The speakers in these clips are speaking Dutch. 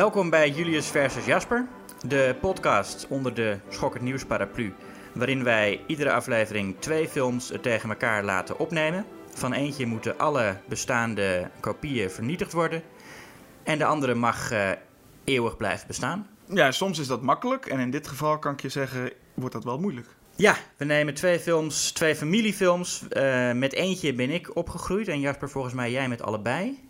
Welkom bij Julius versus Jasper, de podcast onder de Schokkend Nieuws paraplu, waarin wij iedere aflevering twee films tegen elkaar laten opnemen. Van eentje moeten alle bestaande kopieën vernietigd worden en de andere mag uh, eeuwig blijven bestaan. Ja, soms is dat makkelijk en in dit geval kan ik je zeggen, wordt dat wel moeilijk. Ja, we nemen twee films, twee familiefilms. Uh, met eentje ben ik opgegroeid en Jasper volgens mij jij met allebei.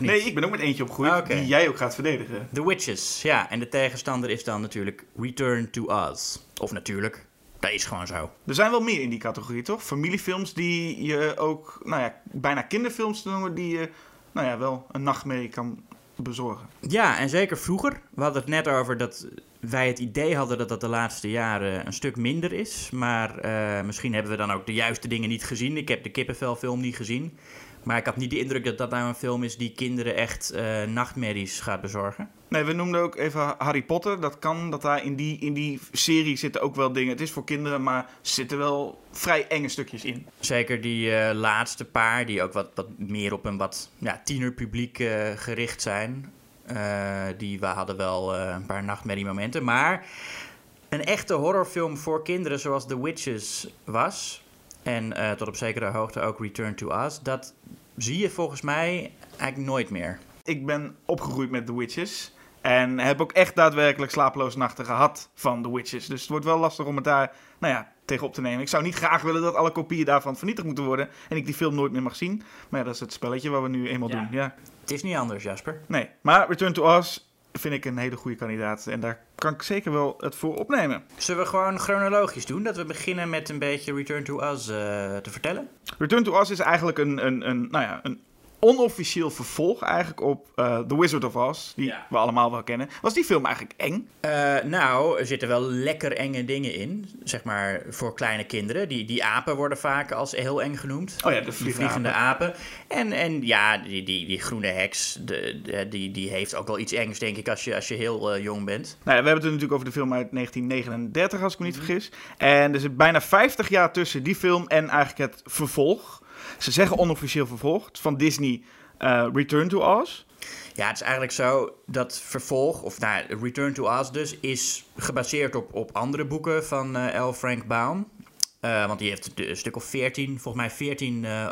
Nee, ik ben ook met eentje opgegroeid ah, die jij ook gaat verdedigen. The Witches, ja. En de tegenstander is dan natuurlijk Return to Oz. Of natuurlijk, dat is gewoon zo. Er zijn wel meer in die categorie, toch? Familiefilms die je ook, nou ja, bijna kinderfilms noemen, die je, nou ja, wel een nachtmerrie kan bezorgen. Ja, en zeker vroeger. We hadden het net over dat wij het idee hadden dat dat de laatste jaren een stuk minder is. Maar uh, misschien hebben we dan ook de juiste dingen niet gezien. Ik heb de kippenvelfilm niet gezien. Maar ik had niet de indruk dat dat nou een film is die kinderen echt uh, nachtmerries gaat bezorgen. Nee, we noemden ook even Harry Potter. Dat kan, dat daar in die, in die serie zitten ook wel dingen. Het is voor kinderen, maar er zitten wel vrij enge stukjes in. Zeker die uh, laatste paar, die ook wat, wat meer op een wat ja, tienerpubliek uh, gericht zijn. die we hadden wel een paar nachtmerriemomenten. Maar een echte horrorfilm voor kinderen zoals The Witches was... En uh, tot op zekere hoogte ook Return to Us. Dat zie je volgens mij eigenlijk nooit meer. Ik ben opgegroeid met The Witches. En heb ook echt daadwerkelijk slapeloze nachten gehad van The Witches. Dus het wordt wel lastig om het daar nou ja, tegen op te nemen. Ik zou niet graag willen dat alle kopieën daarvan vernietigd moeten worden. En ik die film nooit meer mag zien. Maar ja, dat is het spelletje wat we nu eenmaal doen. Ja. Het is niet anders, Jasper. Nee, maar Return to Us vind ik een hele goede kandidaat. En daar kan ik zeker wel het voor opnemen. Zullen we gewoon chronologisch doen? Dat we beginnen met een beetje Return to Us uh, te vertellen? Return to Us is eigenlijk een, een, een, nou ja, een onofficieel vervolg eigenlijk op uh, The Wizard of Oz, die we allemaal wel kennen. Was die film eigenlijk eng? Uh, nou, er zitten wel lekker enge dingen in, zeg maar, voor kleine kinderen. Die, die apen worden vaak als heel eng genoemd. Oh ja, de vliegende, apen. En, en ja, die, die, die groene heks, de, die, die heeft ook wel iets engs, denk ik, als je, als je heel uh, jong bent. Nou ja, we hebben het natuurlijk over de film uit 1939, als ik me niet vergis. En er zit bijna 50 jaar tussen die film en eigenlijk het vervolg. Ze zeggen onofficieel vervolgd van Disney uh, Return to Oz. Ja, het is eigenlijk zo dat vervolg, of nou, Return to Oz dus, is gebaseerd op, op andere boeken van uh, L. Frank Baum. Uh, want die heeft een stuk of 14, volgens mij 14 uh,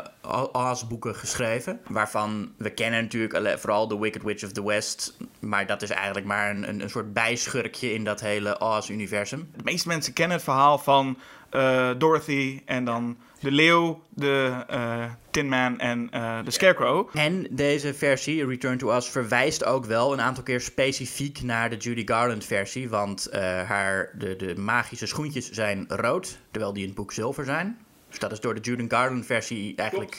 Oz-boeken geschreven. Waarvan we kennen natuurlijk vooral The Wicked Witch of the West. Maar dat is eigenlijk maar een, een, een soort bijschurkje in dat hele Oz-universum. De meeste mensen kennen het verhaal van uh, Dorothy en dan de leeuw, de uh, Tin Man en uh, de Scarecrow. En deze versie, Return to Us, verwijst ook wel een aantal keer specifiek naar de Judy Garland versie. Want haar, de, de magische schoentjes zijn rood, terwijl die in het boek zilver zijn. Dus dat is door de Judy Garland versie eigenlijk...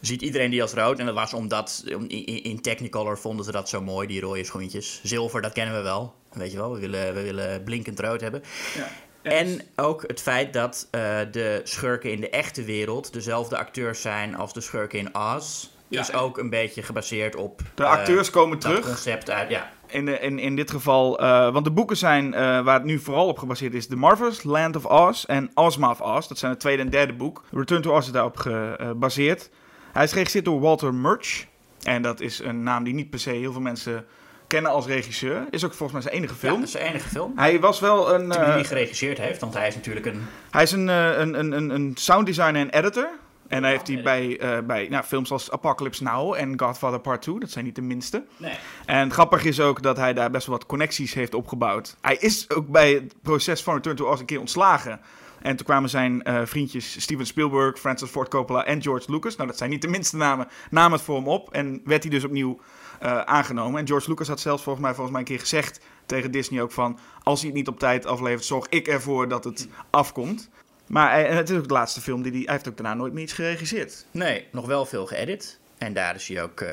ziet iedereen die als rood. En dat was omdat in, in Technicolor vonden ze dat zo mooi, die rode schoentjes. Zilver, dat kennen we wel. Weet je wel, we willen, we willen blinkend rood hebben. Ja. En ook het feit dat uh, de schurken in de echte wereld dezelfde acteurs zijn als de schurken in Oz. Ja, is ook een beetje gebaseerd op. De acteurs uh, komen terug. concept uit, ja. In, de, in, in dit geval, uh, want de boeken zijn waar het nu vooral op gebaseerd is: The Marvels, Land of Oz en Ozma of Oz. Dat zijn het tweede en derde boek. Return to Oz is daarop gebaseerd. Hij is geregisseerd door Walter Murch. En dat is een naam die niet per se heel veel mensen kennen als regisseur. Is ook volgens mij zijn enige film. Ja, zijn enige film. Hij was wel een... Die uh, niet geregisseerd heeft, want hij is natuurlijk een... Hij is een, uh, een, een, een, een sound designer en editor. En hij heeft hij bij, uh, bij nou, films als Apocalypse Now en Godfather Part 2. Dat zijn niet de minste. Nee. En grappig is ook dat hij daar best wel wat connecties heeft opgebouwd. Hij is ook bij het proces van Return to Oz een keer ontslagen. En toen kwamen zijn uh, vriendjes Steven Spielberg, Francis Ford Coppola en George Lucas. Nou, dat zijn niet de minste namen. Namen het voor hem op en werd hij dus opnieuw uh, aangenomen. En George Lucas had zelfs volgens mij, volgens mij een keer gezegd tegen Disney ook van... als hij het niet op tijd aflevert, zorg ik ervoor dat het afkomt. Maar en het is ook de laatste film die hij... Hij heeft ook daarna nooit meer iets geregisseerd. Nee, nog wel veel geëdit. En daar is hij ook...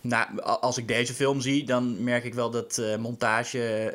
Nou, als ik deze film zie, dan merk ik wel dat montage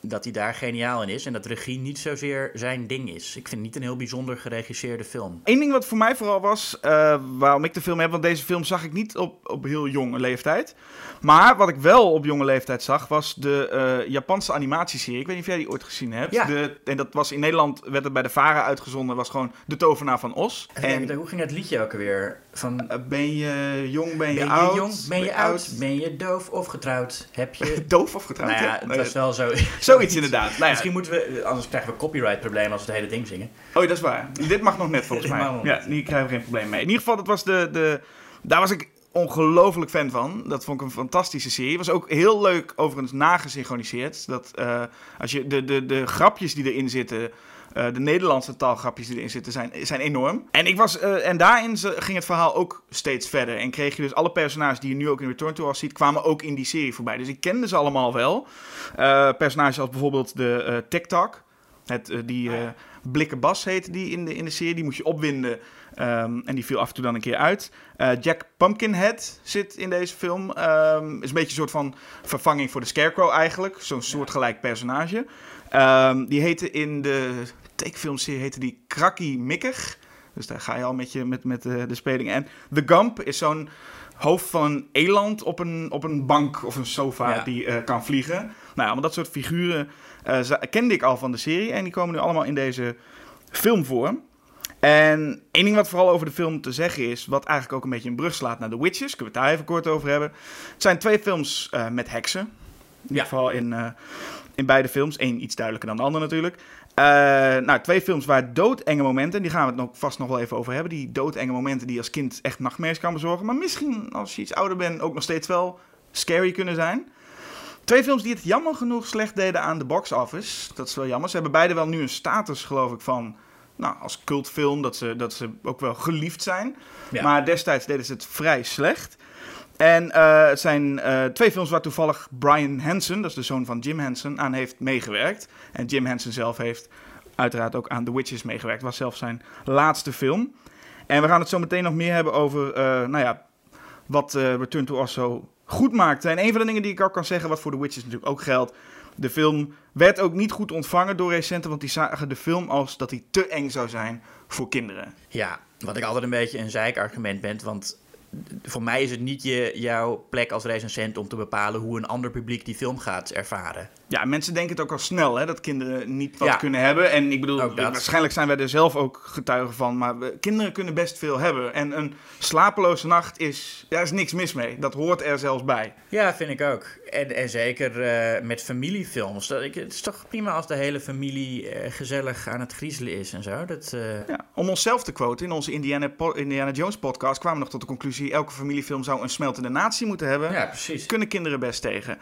dat hij daar geniaal in is en dat regie niet zozeer zijn ding is. Ik vind het niet een heel bijzonder geregisseerde film. Eén ding wat voor mij vooral was, uh, waarom ik de film heb, want deze film zag ik niet op, op heel jonge leeftijd. Maar wat ik wel op jonge leeftijd zag, was de uh, Japanse animatieserie. Ik weet niet of jij die ooit gezien hebt. Ja. De, en dat was in Nederland, werd het bij de Vara uitgezonden, was gewoon De Tovenaar van Os. En, en hoe ging het liedje ook alweer? Van, uh, ben je jong, ben je, ben je oud? Jong, ben je oud? Ben je doof of getrouwd? Heb je... doof of getrouwd? Nou ja, het was wel zo... Zoiets inderdaad. Nou ja. Misschien moeten we, anders krijgen we copyright problemen als we het hele ding zingen. Oh, dat is waar. Dit mag nog net volgens mij. Ja, hier krijgen we geen probleem mee. In ieder geval, dat was de, de, daar was ik ongelooflijk fan van. Dat vond ik een fantastische serie. Was ook heel leuk overigens nagesynchroniseerd. Dat uh, als je de, de, de grapjes die erin zitten. Uh, de Nederlandse taalgrapjes die erin zitten zijn, zijn enorm. En, ik was, uh, en daarin ging het verhaal ook steeds verder. En kreeg je dus alle personages die je nu ook in Return to Us ziet, kwamen ook in die serie voorbij. Dus ik kende ze allemaal wel. Uh, personages als bijvoorbeeld de TikTok. Het, die blikken bas heette die in de, in de serie. Die moest je opwinden. Um, en die viel af en toe dan een keer uit. Uh, Jack Pumpkinhead zit in deze film. Um, is een beetje een soort van vervanging voor de Scarecrow eigenlijk. Zo'n soortgelijk personage. Um, die heette in de tekenfilmserie heette die Krakkie Mikker. Dus daar ga je al met, je, met, met uh, de speling. En The Gump is zo'n hoofd van een eland op een, op een bank of een sofa ja. die uh, kan vliegen. Nou ja, allemaal dat soort figuren kende ik al van de serie. En die komen nu allemaal in deze film voor. En één ding wat vooral over de film te zeggen is, wat eigenlijk ook een beetje een brug slaat naar The Witches, kunnen we het daar even kort over hebben. Het zijn twee films uh, met heksen. In ieder geval in, in beide films. Eén iets duidelijker dan de ander natuurlijk. Uh, nou, twee films waar doodenge momenten, die gaan we het nog, vast nog wel even over hebben. Die doodenge momenten die als kind echt nachtmerries kan bezorgen. Maar misschien als je iets ouder bent ook nog steeds wel scary kunnen zijn. Twee films die het jammer genoeg slecht deden aan de box office. Dat is wel jammer. Ze hebben beide wel nu een status, geloof ik, van nou, als cultfilm, dat ze, dat ze ook wel geliefd zijn. Ja. Maar destijds deden ze het vrij slecht. En uh, het zijn uh, twee films waar toevallig Brian Hansen, dat is de zoon van Jim Henson, aan heeft meegewerkt. En Jim Henson zelf heeft uiteraard ook aan The Witches meegewerkt. was zelf zijn laatste film. En we gaan het zo meteen nog meer hebben over, uh, nou ja, wat Return to Us zo goed maakte. En een van de dingen die ik ook kan zeggen, wat voor The Witches natuurlijk ook geldt, de film werd ook niet goed ontvangen door recenten, want die zagen de film als dat hij te eng zou zijn voor kinderen. Ja, wat ik altijd een beetje een zeikargument ben, want voor mij is het niet je, jouw plek als recensent om te bepalen hoe een ander publiek die film gaat ervaren. Ja, mensen denken het ook al snel, hè, dat kinderen niet wat ja. kunnen hebben. En ik bedoel, waarschijnlijk zijn wij er zelf ook getuigen van, maar we, kinderen kunnen best veel hebben. En een slapeloze nacht is, daar is niks mis mee. Dat hoort er zelfs bij. Ja, vind ik ook. En, en zeker uh, met familiefilms. Dat, ik, het is toch prima als de hele familie uh, gezellig aan het griezelen is en zo. Dat, uh... ja, om onszelf te quoten, in onze Indiana, Indiana Jones podcast kwamen we nog tot de conclusie, elke familiefilm zou een smeltende natie moeten hebben. Ja, precies. Kunnen kinderen best tegen.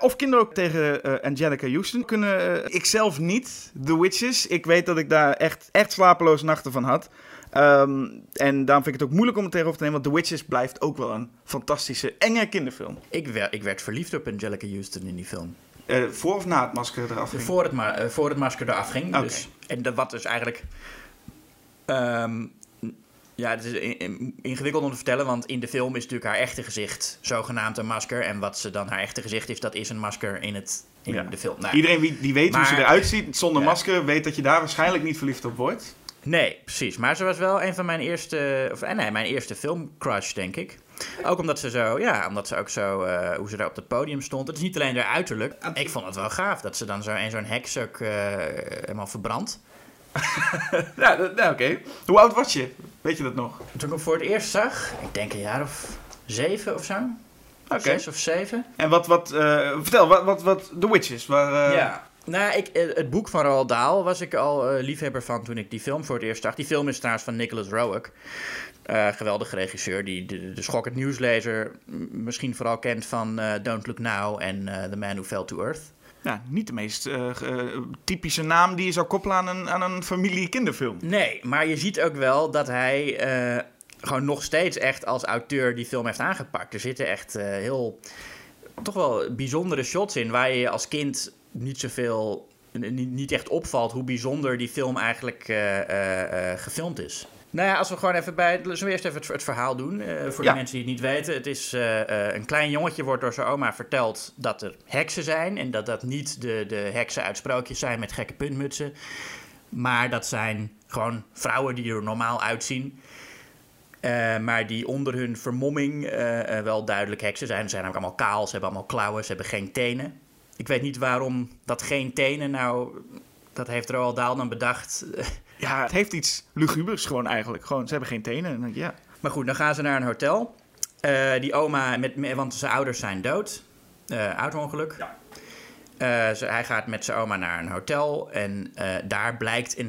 of kinderen ook tegen Angelica Houston. Kunnen uh, ik zelf niet. The Witches. Ik weet dat ik daar echt, echt slapeloze nachten van had. Um, en daarom vind ik het ook moeilijk om het tegenover te nemen. Want The Witches blijft ook wel een fantastische, enge kinderfilm. Ik, werd, ik werd verliefd op Angelica Houston in die film. Uh, voor of na het masker eraf ging? Voor het, ma uh, voor het masker eraf ging. Okay. Dus, en de, wat dus eigenlijk... Um, ja, het is ingewikkeld om te vertellen, want in de film is natuurlijk haar echte gezicht zogenaamd een masker. En wat ze dan haar echte gezicht is, dat is een masker in, het, in ja. de film. Nou, Iedereen wie, die weet maar, hoe ze eruit ziet zonder ja. masker, weet dat je daar waarschijnlijk niet verliefd op wordt. Nee, precies. Maar ze was wel een van mijn eerste, of nee, mijn eerste filmcrush, denk ik. Ook omdat ze zo, ja, omdat ze ook zo, uh, hoe ze daar op het podium stond. Het is niet alleen haar uiterlijk. Ik vond het wel gaaf dat ze dan zo in zo'n heks ook uh, helemaal verbrandt. ja, nou, oké. Okay. Hoe oud was je? Weet je dat nog? Toen ik hem voor het eerst zag, ik denk een jaar of zeven of zo. Oké. Okay. Zes of zeven. En wat, wat, uh, vertel, wat, wat, wat The Witches? Waar, uh... Ja. Nou, ik, het boek van Roald Dahl was ik al uh, liefhebber van toen ik die film voor het eerst zag. Die film is trouwens van Nicholas Roeg. Geweldige regisseur die de, de schokkend nieuwslezer misschien vooral kent van Don't Look Now en The Man Who Fell to Earth. Nou, niet de meest uh, uh, typische naam die je zou koppelen aan een, aan een familie-kinderfilm. Nee, maar je ziet ook wel dat hij uh, gewoon nog steeds echt als auteur die film heeft aangepakt. Er zitten echt heel, toch wel bijzondere shots in waar je als kind niet zoveel, niet echt opvalt hoe bijzonder die film eigenlijk gefilmd is. Nou ja, als we gewoon even bij. Zullen we eerst even het, het verhaal doen? eh, voor Ja. de mensen die het niet weten. Het is eh, eh, een klein jongetje wordt door zijn oma verteld dat er heksen zijn. En dat dat niet de, de heksen uit sprookjes zijn met gekke puntmutsen. Maar dat zijn gewoon vrouwen die er normaal uitzien. Maar die onder hun vermomming wel duidelijk heksen zijn. Ze zijn ook allemaal kaal, ze hebben allemaal klauwen, ze hebben geen tenen. Ik weet niet waarom dat geen tenen nou... Dat heeft Roald Dahl dan bedacht. Ja, het heeft iets lugubers gewoon eigenlijk. Gewoon, ze hebben geen tenen. En dan- Ja. Maar goed, dan gaan ze naar een hotel. Eh, die oma, met, want zijn ouders zijn dood. Eh auto-ongeluk. Ja. Eh, ze- hij gaat met zijn oma naar een hotel. En daar blijkt een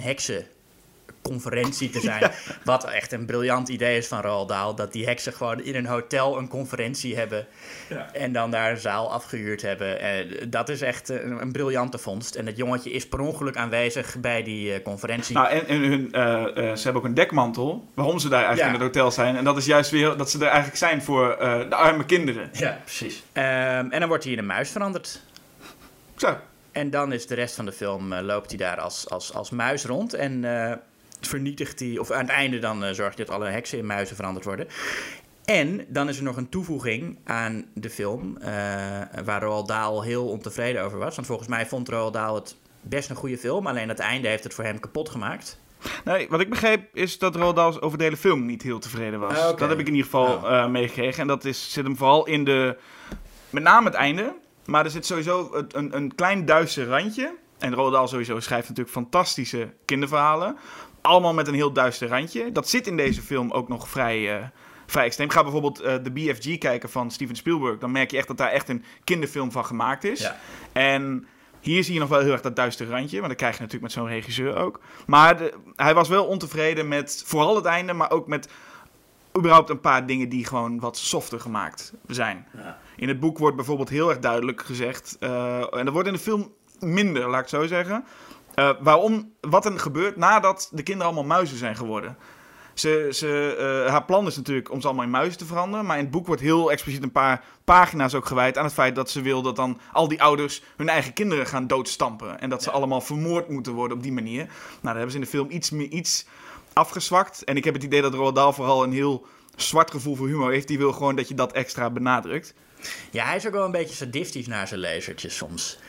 heksenconferentie te zijn. Wat echt een briljant idee is van Roald Dahl. Dat die heksen gewoon in een hotel een conferentie hebben. Ja. En dan daar een zaal afgehuurd hebben. Eh, dat is echt een, een briljante vondst. En het jongetje is per ongeluk aanwezig bij die eh, conferentie. Nou, en, en hun, eh, eh, ze hebben ook een dekmantel. Waarom ze daar eigenlijk Ja. in het hotel zijn. En dat is juist weer dat ze er eigenlijk zijn voor eh, de arme kinderen. ja, precies. Ehm, en dan wordt hij in een muis veranderd. Zo. En dan is de rest van de film, eh, loopt hij daar als, als, als muis rond. En eh, vernietigt hij, of aan het einde dan eh, zorgt hij dat alle heksen in muizen veranderd worden. En dan is er nog een toevoeging aan de film, eh, waar Roald Dahl heel ontevreden over was. Want volgens mij vond Roald Dahl het best een goede film, alleen het einde heeft het voor hem kapot gemaakt. Nee, wat ik begreep is dat Roald Dahl over de hele film niet heel tevreden was. Ah. Dat heb ik in ieder geval Oh. eh, meegekregen. En dat is, zit hem vooral in de... Met name het einde. Maar er zit sowieso een, een klein duister randje. En Roald Dahl sowieso schrijft natuurlijk fantastische kinderverhalen. Allemaal met een heel duister randje. Dat zit in deze film ook nog vrij, eh, vrij extreem. Ga bijvoorbeeld eh, de BFG kijken van Steven Spielberg. Dan merk je echt dat daar echt een kinderfilm van gemaakt is. Ja. En hier zie je nog wel heel erg dat duistere randje. Want dat krijg je natuurlijk met zo'n regisseur ook. Maar de- hij was wel ontevreden met vooral het einde, maar ook met überhaupt een paar dingen die gewoon wat softer gemaakt zijn. Ja. In het boek wordt bijvoorbeeld heel erg duidelijk gezegd, eh, en dat wordt in de film minder, laat ik het zo zeggen. Eh, waarom, wat er gebeurt nadat de kinderen allemaal muizen zijn geworden. Ze, ze, eh, haar plan is natuurlijk om ze allemaal in muizen te veranderen. Maar in het boek wordt heel expliciet een paar pagina's ook gewijd aan het feit dat ze wil dat dan al die ouders hun eigen kinderen gaan doodstampen. En dat ze Ja. allemaal vermoord moeten worden op die manier. Nou, daar hebben ze in de film iets, meer, iets afgezwakt. En ik heb het idee dat Roald Dahl vooral een heel zwart gevoel voor humor heeft. Die wil gewoon dat je dat extra benadrukt. Ja, hij is ook wel een beetje sadistisch naar zijn lezertjes soms.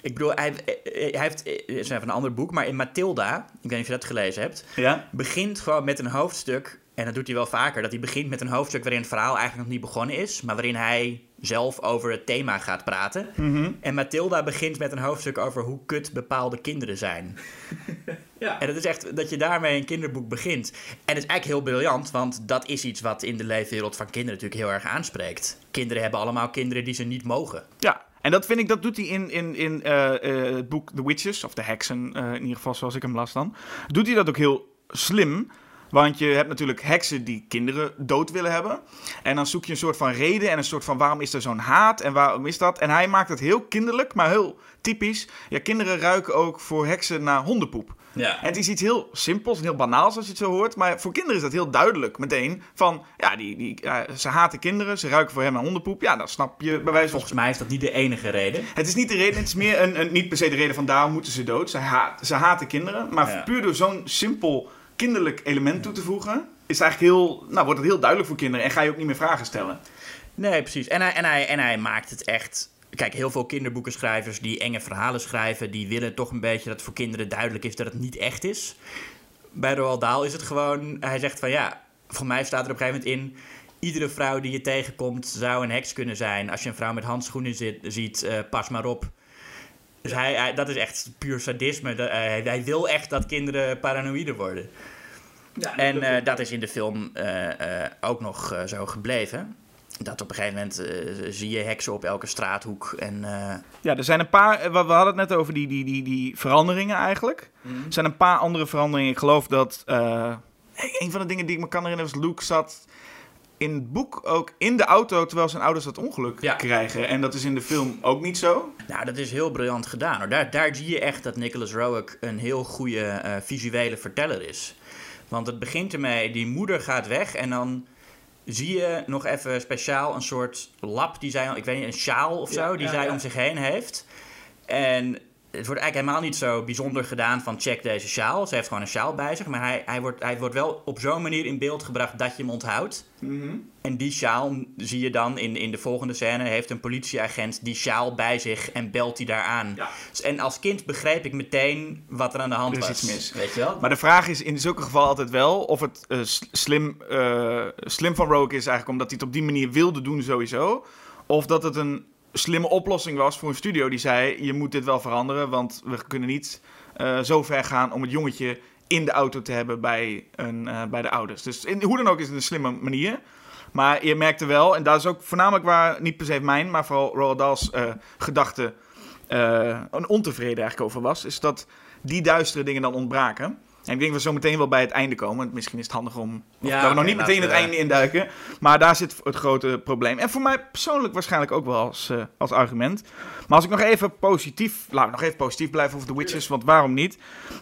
Ik bedoel, hij, hij heeft, het is even een ander boek, maar in Matilda, ik weet niet of je dat gelezen hebt, Ja? begint gewoon met een hoofdstuk, en dat doet hij wel vaker, dat hij begint met een hoofdstuk waarin het verhaal eigenlijk nog niet begonnen is, maar waarin hij zelf over het thema gaat praten. Mhm. En Matilda begint met een hoofdstuk over hoe kut bepaalde kinderen zijn. Ja. En dat is echt dat je daarmee een kinderboek begint. En het is eigenlijk heel briljant, want dat is iets wat in de leefwereld van kinderen natuurlijk heel erg aanspreekt. Kinderen hebben allemaal kinderen die ze niet mogen. Ja, en dat vind ik, dat doet hij in, in, in eh, eh, het boek The Witches, of The Heksen, eh, in ieder geval zoals ik hem las dan. Doet hij dat ook heel slim. Want je hebt natuurlijk heksen die kinderen dood willen hebben. En dan zoek je een soort van reden en een soort van waarom is er zo'n haat en waarom is dat? En hij maakt het heel kinderlijk, maar heel typisch. Ja, kinderen ruiken ook voor heksen naar hondenpoep. Ja. En het is iets heel simpels en heel banaals als je het zo hoort. Maar voor kinderen is dat heel duidelijk meteen. Van, ja, die, die, ze haten kinderen, ze ruiken voor hem naar hondenpoep. Ja, dan snap je bij wijze van Volgens mij is dat niet de enige reden. het is niet de reden, het is meer een, een, niet per se de reden van daarom moeten ze dood. Ze, haat, ze haten kinderen. Maar Ja. puur door zo'n simpel kinderlijk element toe te voegen, is eigenlijk heel, nou, wordt het heel duidelijk voor kinderen. En ga je ook niet meer vragen stellen. Nee, precies. En hij, en, hij, en hij maakt het echt. Kijk, heel veel kinderboekenschrijvers die enge verhalen schrijven, die willen toch een beetje dat voor kinderen duidelijk is dat het niet echt is. Bij Roald Dahl is het gewoon, hij zegt van ja, voor mij staat er op een gegeven moment in, iedere vrouw die je tegenkomt zou een heks kunnen zijn. Als je een vrouw met handschoenen zit, ziet, eh, pas maar op. Dus hij, hij- dat is echt puur sadisme. Dat- hij, hij wil echt dat kinderen paranoïde worden. En eh, dat is in de film eh, eh, ook nog eh, zo gebleven. Dat op een gegeven moment eh, zie je heksen op elke straathoek. En eh, Ja, er zijn een paar, eh, we we hadden het net over die, die, die, die veranderingen eigenlijk. Er zijn een paar andere veranderingen. Ik geloof dat, een van de dingen die ik me kan herinneren was Luke zat in het boek ook in de auto terwijl zijn ouders dat ongeluk Ja. krijgen. En dat is in de film ook niet zo. nou, dat is heel briljant gedaan. Hoor. Daar, daar zie je echt dat Nicholas Roeg een heel goede visuele verteller is. Want het begint ermee, die moeder gaat weg en dan zie je nog even speciaal een soort lap die zij, ik weet niet, een sjaal of zo, Ja, die ja, zij ja. om zich heen heeft. En het wordt eigenlijk helemaal niet zo bijzonder gedaan van check deze sjaal. Ze heeft gewoon een sjaal bij zich, maar hij, hij, wordt, hij wordt wel op zo'n manier in beeld gebracht dat je hem onthoudt. Mhm. En die sjaal zie je dan in, in de volgende scène. Heeft een politieagent die sjaal bij zich en belt die daar aan. Ja. Dus- En als kind begreep ik meteen wat er aan de hand Er is was. iets mis. Weet je wel? Maar de vraag is in zulke gevallen altijd wel of het eh, slim, eh, slim van Rogue is eigenlijk omdat hij het op die manier wilde doen sowieso. Of dat het een slimme oplossing was voor een studio die zei je moet dit wel veranderen, want we kunnen niet eh, zo ver gaan om het jongetje in de auto te hebben bij, een, eh, bij de ouders. Dus in, hoe dan ook is het een slimme manier. Maar je merkte wel, en dat is ook voornamelijk waar niet per se mijn, maar vooral Roald Dahl's eh gedachte een ontevreden eigenlijk over was, is dat die duistere dingen dan ontbraken. En ik denk dat we zo meteen wel bij het einde komen. Misschien is het handig om. Ja, dat we nog niet meteen het einde induiken. Maar daar zit het grote probleem. En voor mij persoonlijk waarschijnlijk ook wel als, eh, als argument. Maar als ik nog even positief. Laten we nog even positief blijven over The Witches. Want waarom niet?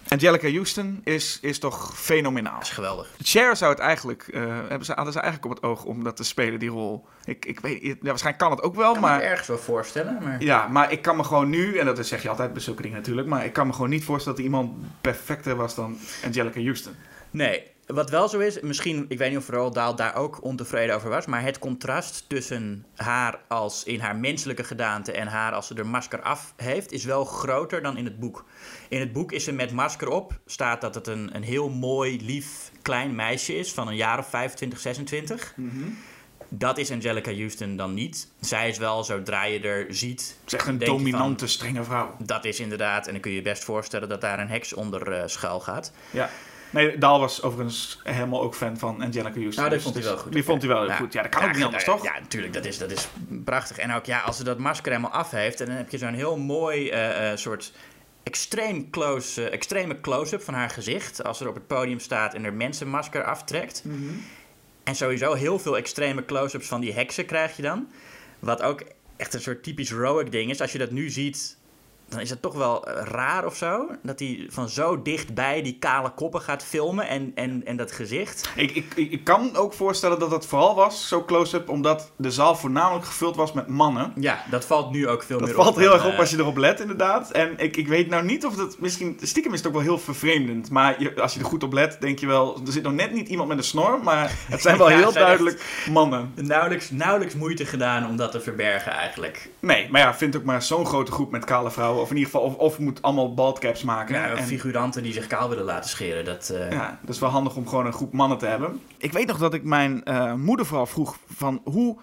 Angelica Houston is, is toch fenomenaal. Dat is geweldig. Cher zou het eigenlijk. eh, hebben ze, hadden ze eigenlijk op het oog om dat te spelen, die rol. Ik, ik weet, ja, waarschijnlijk kan het ook wel. Ik kan me maar het ergens wel voorstellen. Maar... ja, maar ik kan me gewoon nu, en dat zeg je altijd bij zulke dingen natuurlijk, maar ik kan me gewoon niet voorstellen dat er iemand perfecter was dan Angelica Houston. Nee, wat wel zo is, misschien, ik weet niet of Roald Dahl daar ook ontevreden over was, maar het contrast tussen haar als in haar menselijke gedaante en haar als ze er masker af heeft, is wel groter dan in het boek. In het boek is ze met masker op, staat dat het een, een heel mooi, lief, klein meisje is van een jaar of 25, 26. Dat is Angelica Houston dan niet. Zij is wel, zodra je er ziet, Het is echt een van, dominante, strenge vrouw. dat is inderdaad, en dan kun je je best voorstellen dat daar een heks onder eh, schuil gaat. Ja. Nee, Daal was overigens helemaal ook fan van Angelica Houston. Nou, dat Dus vond hij wel goed. Die vond hij wel heel goed. Ja, dat kan ook niet anders, toch? Ja, natuurlijk. Dat is, dat is prachtig. En ook ja, als ze dat masker helemaal af heeft... en dan heb je zo'n heel mooi eh, eh, soort extreem close, extreme close-up van haar gezicht... als ze er op het podium staat en er mensenmasker aftrekt. Mhm. En sowieso heel veel extreme close-ups van die heksen krijg je dan. Wat ook echt een soort typisch Roic ding is. Als je dat nu ziet, dan is het toch wel eh, raar of zo. Dat hij van zo dichtbij die kale koppen gaat filmen en, en, en dat gezicht. Ik, ik, ik kan ook voorstellen dat dat vooral was, zo close-up, omdat de zaal voornamelijk gevuld was met mannen. Ja, dat valt nu ook veel Dat meer valt op. heel dan, erg op eh, als je erop let, inderdaad. En ik, ik weet nou niet of dat misschien... Stiekem is het ook wel heel vervreemdend. Maar je, als je er goed op let, denk je wel... Er zit nog net niet iemand met een snor, maar het zijn wel Ja, heel zijn duidelijk mannen. Nauwelijks, nauwelijks moeite gedaan om dat te verbergen eigenlijk. Nee, maar ja, vind ook maar zo'n grote groep met kale vrouwen. Of in ieder geval, of, of moet allemaal baldcaps maken. Ja, En- figuranten die zich kaal willen laten scheren. Dat, eh, Ja, dat is wel handig om gewoon een groep mannen te hebben. Ik weet nog dat ik mijn eh, moeder vooral vroeg van hoe,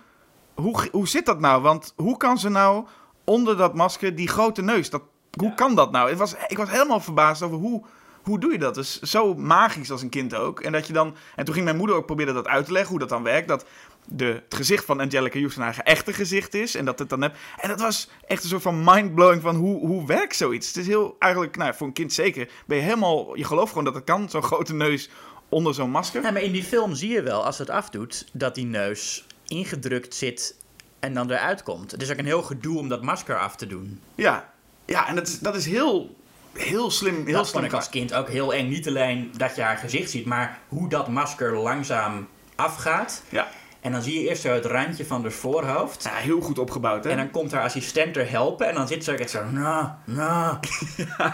hoe, hoe zit dat nou? Want hoe kan ze nou onder dat masker die grote neus? Dat, hoe Ja. kan dat nou? Het was, ik was helemaal verbaasd over hoe, hoe doe je dat? Dus zo magisch als een kind ook. En, dat je dan, en toen ging mijn moeder ook proberen dat uit te leggen, hoe dat dan werkt. Dat de, het gezicht van Angelica Houston haar echte gezicht is. En dat het dan heb. En dat was echt een soort van mindblowing van hoe, hoe werkt zoiets. Het is heel eigenlijk, nou, voor een kind zeker, ben je helemaal, je gelooft gewoon dat het kan, zo'n grote neus onder zo'n masker. Ja, maar in die film zie je wel, als het afdoet, dat die neus ingedrukt zit en dan eruit komt. Het is ook een heel gedoe om dat masker af te doen. Ja, ja en dat is, dat is heel, heel slim. Heel dat vond slim ik als kind ook heel eng. Niet alleen dat je haar gezicht ziet, maar hoe dat masker langzaam afgaat. Ja. En dan zie je eerst zo het randje van de voorhoofd. ja, heel goed opgebouwd, hè? En dan komt haar assistent er helpen en dan zit ze ook echt zo, nou, nou.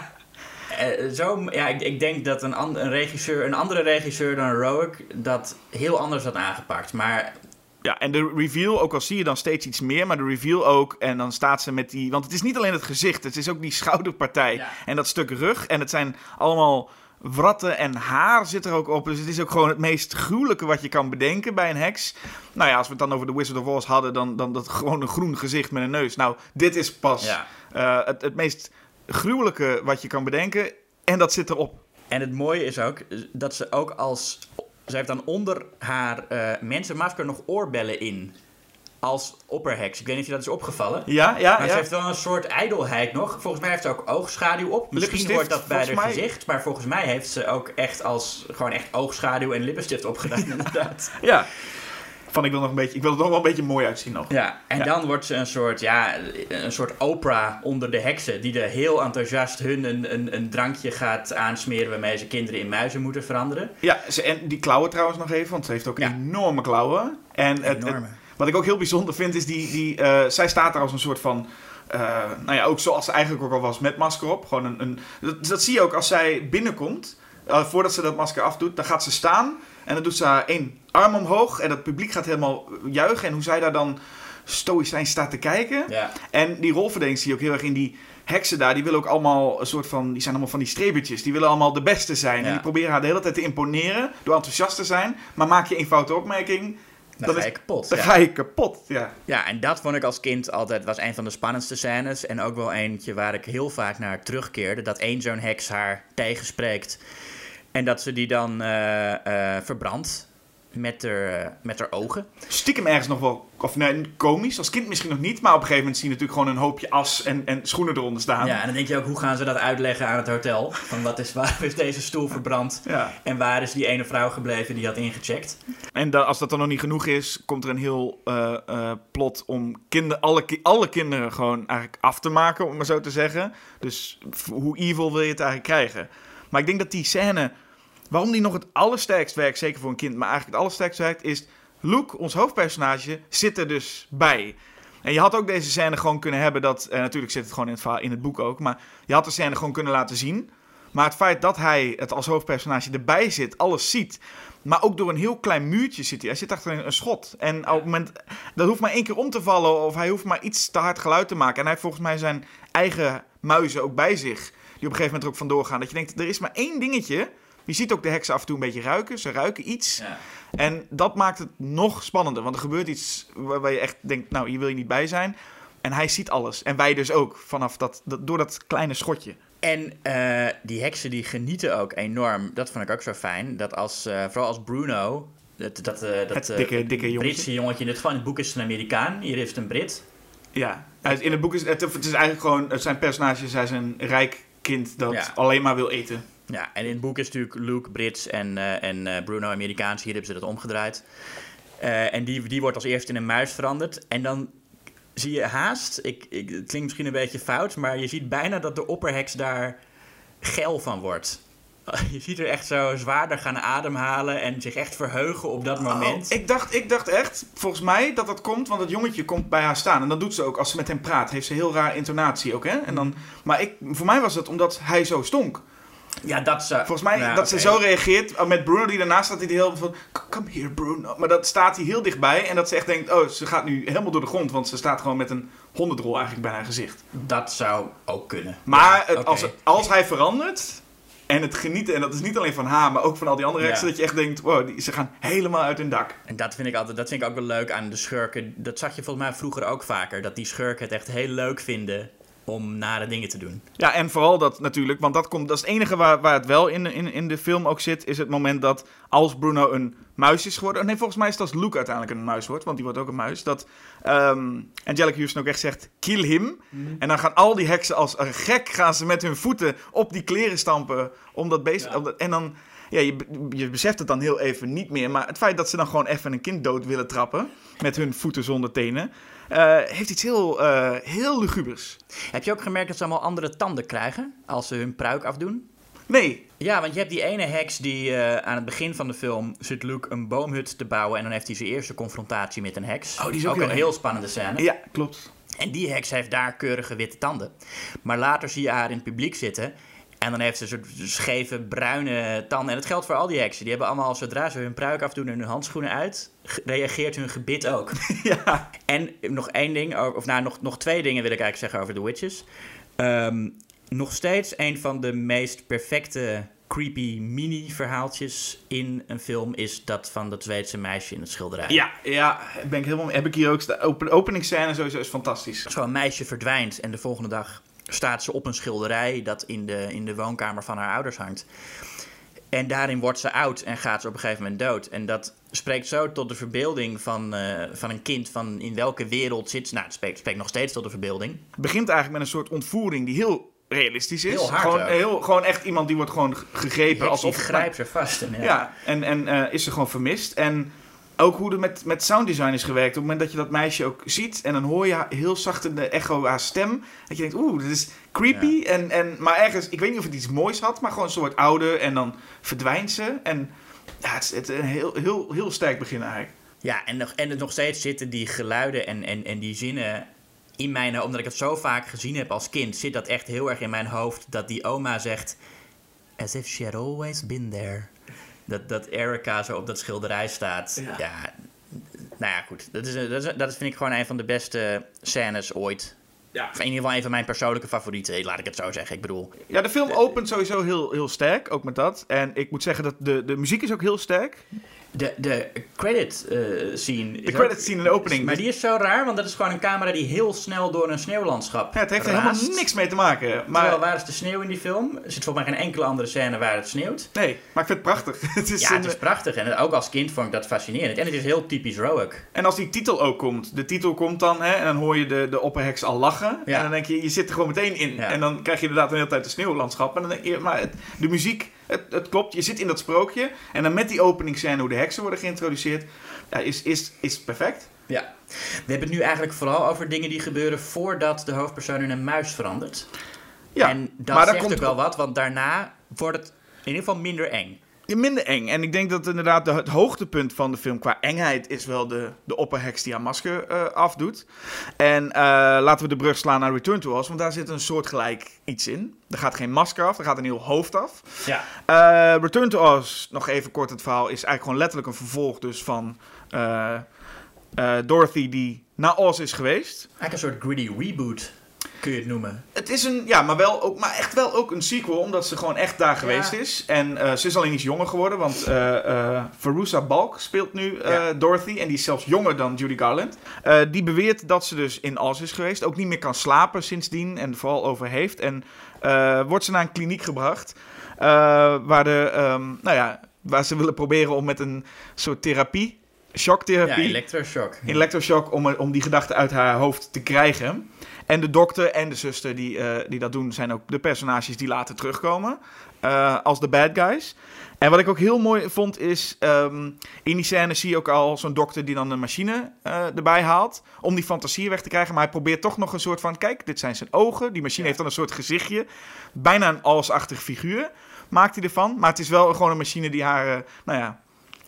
Eh, zo, ja, ik, ik denk dat een, an- een, regisseur, een andere regisseur dan Roic dat heel anders had aangepakt. Maar Ja, en de reveal, ook al zie je dan steeds iets meer, maar de reveal ook. En dan staat ze met die. Want het is niet alleen het gezicht, het is ook die schouderpartij. Ja. En dat stuk rug. En het zijn allemaal wratten en haar zit er ook op. Dus het is ook gewoon het meest gruwelijke wat je kan bedenken bij een heks. Nou ja, als we het dan over The Wizard of Oz hadden, dan, dan dat gewoon een groen gezicht met een neus. Nou, dit is pas ja. eh, het, het meest gruwelijke wat je kan bedenken. En dat zit erop. En het mooie is ook dat ze ook als. Ze heeft dan onder haar eh, mensenmasker nog oorbellen in. Als opperheks. Ik weet niet of je dat is opgevallen. Ja, ja, Maar ja. ze heeft wel een soort ijdelheid nog. Volgens mij heeft ze ook oogschaduw op. Misschien hoort dat bij haar mij. gezicht. Maar volgens mij heeft ze ook echt als gewoon echt oogschaduw en lippenstift opgedaan. inderdaad. Ja. Van ik wil nog een beetje, ik wil er nog wel een beetje mooi uitzien nog. Ja, en Ja. dan wordt ze een soort, ja, een soort Oprah onder de heksen. Die er heel enthousiast hun een, een, een drankje gaat aansmeren waarmee ze kinderen in muizen moeten veranderen. Ja, ze, en die klauwen trouwens nog even, want ze heeft ook Ja. enorme klauwen. En het, het- Enorme. wat ik ook heel bijzonder vind is die, die eh, zij staat daar als een soort van eh, nou ja, ook zoals ze eigenlijk ook al was met masker op. Gewoon een, een, dat, dat zie je ook als zij binnenkomt. eh, voordat ze dat masker afdoet, dan gaat ze staan. En dan doet ze haar één arm omhoog. En het publiek gaat helemaal juichen. En hoe zij daar dan stoïcijn staat te kijken. Ja. En die rolverdeling zie je ook heel erg in die heksen daar. Die willen ook allemaal een soort van... Die zijn allemaal van die strebertjes. Die willen allemaal de beste zijn. Ja. En die proberen haar de hele tijd te imponeren. Door enthousiast te zijn. Maar maak je één foute opmerking... Dan Dat ga je kapot. Dan ja. ga je kapot. Ja. Ja, en dat vond ik als kind altijd was een van de spannendste scènes. En ook wel eentje waar ik heel vaak naar terugkeerde. Dat één zo'n heks haar tegenspreekt. En dat ze die dan eh, eh, verbrandt met haar, eh, met haar ogen. Stiekem ergens nog wel... Of nee, komisch. Als kind misschien nog niet. Maar op een gegeven moment zie je natuurlijk gewoon een hoopje as en, en schoenen eronder staan. Ja, en dan denk je ook, hoe gaan ze dat uitleggen aan het hotel? Van wat is, waar is deze stoel verbrand? Ja. En waar is die ene vrouw gebleven die had ingecheckt? En da- als dat dan nog niet genoeg is, komt er een heel plot om kinder, alle, alle kinderen gewoon eigenlijk af te maken, om maar zo te zeggen. Dus hoe evil wil je het eigenlijk krijgen? Maar ik denk dat die scène, waarom die nog het allersterkst werkt, zeker voor een kind, maar eigenlijk het allersterkst werkt, is Luke, ons hoofdpersonage, zit er dus bij. En je had ook deze scène gewoon kunnen hebben dat, eh, natuurlijk zit het gewoon in het, verhaal- in het boek ook, maar je had de scène gewoon kunnen laten zien. Maar het feit dat hij het als hoofdpersonage erbij zit, alles ziet, maar ook door een heel klein muurtje zit hij. Hij zit achter een, schot. En op het moment, dat hoeft maar één keer om te vallen of hij hoeft maar iets te hard geluid te maken. En hij heeft volgens mij zijn eigen muizen ook bij zich, op een gegeven moment er ook vandoor gaan. Dat je denkt, er is maar één dingetje. Je ziet ook de heksen af en toe een beetje ruiken. Ze ruiken iets. Ja. En dat maakt het nog spannender. Want er gebeurt iets waar, waar je echt denkt, nou, hier wil je niet bij zijn. En hij ziet alles. En wij dus ook, vanaf dat, dat, door dat kleine schotje. En eh, die heksen die genieten ook enorm. Dat vond ik ook zo fijn. Dat als, eh, vooral als Bruno, dat, dat, eh, dat Het dikke, dikke jongetje. Britse jongetje. In het, van het boek is het een Amerikaan. Hier is het een Brit. Ja, in het boek is het, het is eigenlijk gewoon, het zijn personages, hij is een rijk kind dat Ja. alleen maar wil eten. Ja, en in het boek is natuurlijk Luke Brits en, eh, en eh, Bruno Amerikaans. Hier hebben ze dat omgedraaid. Eh, en die, die wordt als eerste in een muis veranderd. En dan zie je haast, ik, ik, het klinkt misschien een beetje fout, maar je ziet bijna dat de opperheks daar geil van wordt. Je ziet er echt zo zwaarder gaan ademhalen en zich echt verheugen op dat moment. Oh, ik, dacht, ik dacht echt, volgens mij, dat dat komt, want het jongetje komt bij haar staan. En dat doet ze ook als ze met hem praat. Heeft ze heel raar intonatie ook, hè? En dan, maar ik, voor mij was het omdat hij zo stonk. Ja, dat zou... Volgens mij Nou, dat ze zo reageert. uh, Met Bruno die daarnaast staat, die heel van... Come here, Bruno. Maar dat staat hij heel dichtbij. En dat ze echt denkt, oh, ze gaat nu helemaal door de grond. Want ze staat gewoon met een hondendrol eigenlijk bij haar gezicht. Dat zou ook kunnen. Maar Ja, het- oké. als, als hij verandert... En het genieten, en dat is niet alleen van haar, maar ook van al die andere Ja. heksen, dat je echt denkt, wow, die, ze gaan helemaal uit hun dak. En dat vind ik altijd, dat vind ik ook wel leuk aan de schurken. Dat zag je volgens mij vroeger ook vaker. Dat die schurken het echt heel leuk vinden om nare dingen te doen. Ja, en vooral dat natuurlijk, want dat, komt, dat is het enige waar, waar het wel in, de- in, in de film ook zit, is het moment dat als Bruno een muis is geworden. Nee, volgens mij is het als Luke uiteindelijk een muis wordt, want die wordt ook een muis. Dat ehm Angelica Houston ook echt zegt, kill him. En dan gaan al die heksen als een gek, gaan ze met hun voeten op die kleren stampen. Om dat beest, Ja. om dat- en dan, ja, je, je beseft het dan heel even niet meer. Maar het feit dat ze dan gewoon even een kind dood willen trappen, met hun voeten zonder tenen, eh, heeft iets heel, eh, heel lugubers. Heb je ook gemerkt dat ze allemaal andere tanden krijgen als ze hun pruik afdoen? Nee, Ja, want je hebt die ene heks die eh, aan het begin van de film zit Luke een boomhut te bouwen en dan heeft hij zijn eerste confrontatie met een heks. Oh, die is ook heel een heel spannende scène. ja, klopt. En die heks heeft daar keurige witte tanden. Maar later zie je haar in het publiek zitten. En dan heeft ze een soort scheve bruine tanden. En dat geldt voor al die heksen. Die hebben allemaal, zodra ze hun pruik afdoen en hun handschoenen uit, reageert hun gebit ook. ja. En nog één ding, of nou, nog, nog twee dingen wil ik eigenlijk zeggen over The Witches. Ehm, nog steeds een van de meest perfecte creepy mini-verhaaltjes in een film is dat van dat Zweedse meisje in het schilderij. Ja, ja, ben ik helemaal. Heb ik hier ook. De open, openingsscène sowieso is fantastisch. Zo'n meisje verdwijnt en de volgende dag staat ze op een schilderij dat in de, in de woonkamer van haar ouders hangt. En daarin wordt ze oud en gaat ze op een gegeven moment dood. En dat spreekt zo tot de verbeelding van, eh, van een kind van in welke wereld zit ze. Nou, het spreekt, spreekt nog steeds tot de verbeelding. Het begint eigenlijk met een soort ontvoering die heel realistisch is. Heel hard gewoon, ook. heel, gewoon echt iemand die wordt gewoon gegrepen. Heks alsof grijpt ze vast. En, Ja, ja. en, en eh, is ze gewoon vermist. En ook hoe er met, met sounddesign is gewerkt. Op het moment dat je dat meisje ook ziet. En dan hoor je heel zacht in de echo haar stem. Dat je denkt, oeh, dit is creepy. En, en, maar ergens, ik weet niet of het iets moois had. Maar gewoon een soort ouder. En dan verdwijnt ze. En ja, het is het een heel, heel, heel sterk begin eigenlijk. Ja, en nog, en nog steeds zitten die geluiden en, en, en die zinnen in mijn, omdat ik het zo vaak gezien heb als kind, zit dat echt heel erg in mijn hoofd. Dat die oma zegt, as if she had always been there. Dat, dat Erica zo op dat schilderij staat. Ja. Ja, nou ja, goed. Dat, is, dat, is, dat vind ik gewoon een van de beste scènes ooit. Ja. Of in ieder geval een van mijn persoonlijke favorieten, laat ik het zo zeggen. Ik bedoel, Ja, de film opent sowieso heel, heel sterk, ook met dat. En ik moet zeggen dat de, de muziek is ook heel sterk. De, de credit eh, scene. De ook- credits scene in de opening. Maar die is zo raar, want dat is gewoon een camera die heel snel door een sneeuwlandschap ja, het heeft er helemaal niks mee te maken. Terwijl, Maar, waar is de sneeuw in die film? Er zit volgens mij geen enkele andere scène waar het sneeuwt. nee, maar ik vind het prachtig. het is Ja, een- het is prachtig. En ook als kind vond ik dat fascinerend. En het is heel typisch Roak. En als die titel ook komt. De titel komt dan, hè, en dan hoor je de, de opperheks al lachen. Ja. En dan denk je, je zit er gewoon meteen in. Ja. En dan krijg je inderdaad een hele tijd de sneeuwlandschap. En dan denk je, maar het- de muziek, het, het klopt. Je zit in dat sprookje. En dan met die openingsscène hoe de heksen worden geïntroduceerd. Ja, is, is, is perfect. Ja. We hebben het nu eigenlijk vooral over dingen die gebeuren voordat de hoofdpersoon in een muis verandert. Ja, en dat maar zegt komt ook wel wat, want daarna wordt het in ieder geval minder eng. Minder eng. En ik denk dat inderdaad de, het hoogtepunt van de film qua engheid is wel de, de opperheks die haar masker eh, afdoet. En eh, laten we de brug slaan naar Return to Oz, want daar zit een soortgelijk iets in. Er gaat geen masker af, er gaat een heel hoofd af. Ja. Eh, Return to Oz, nog even kort het verhaal, is eigenlijk gewoon letterlijk een vervolg dus van eh, eh, Dorothy die naar Oz is geweest. Eigenlijk een soort gritty reboot, kun je het noemen. Het is een, ja, maar, wel ook, maar echt wel ook een sequel, omdat ze gewoon echt daar geweest is. En eh, ze is alleen iets jonger geworden, want eh eh Verusa Balk speelt nu eh, Ja. Dorothy. En die is zelfs jonger dan Judy Garland. Eh, die beweert dat ze dus in Oz is geweest. Ook niet meer kan slapen sindsdien en vooral over heeft. En eh, wordt ze naar een kliniek gebracht. eh, waar, de, ehm, nou ja, waar ze willen proberen om met een soort therapie, Ja, shocktherapie... electroshock. Electroshock om, om die gedachte uit haar hoofd te krijgen. En de dokter en de zuster die, eh, die dat doen, zijn ook de personages die later terugkomen. eh, als de bad guys. En wat ik ook heel mooi vond is, ehm, in die scène zie je ook al zo'n dokter die dan een machine eh, erbij haalt. Om die fantasie weg te krijgen. Maar hij probeert toch nog een soort van, kijk, dit zijn zijn ogen. Die machine heeft dan een soort gezichtje. Bijna een alsachtig figuur maakt hij ervan. Maar het is wel gewoon een machine die haar, nou ja,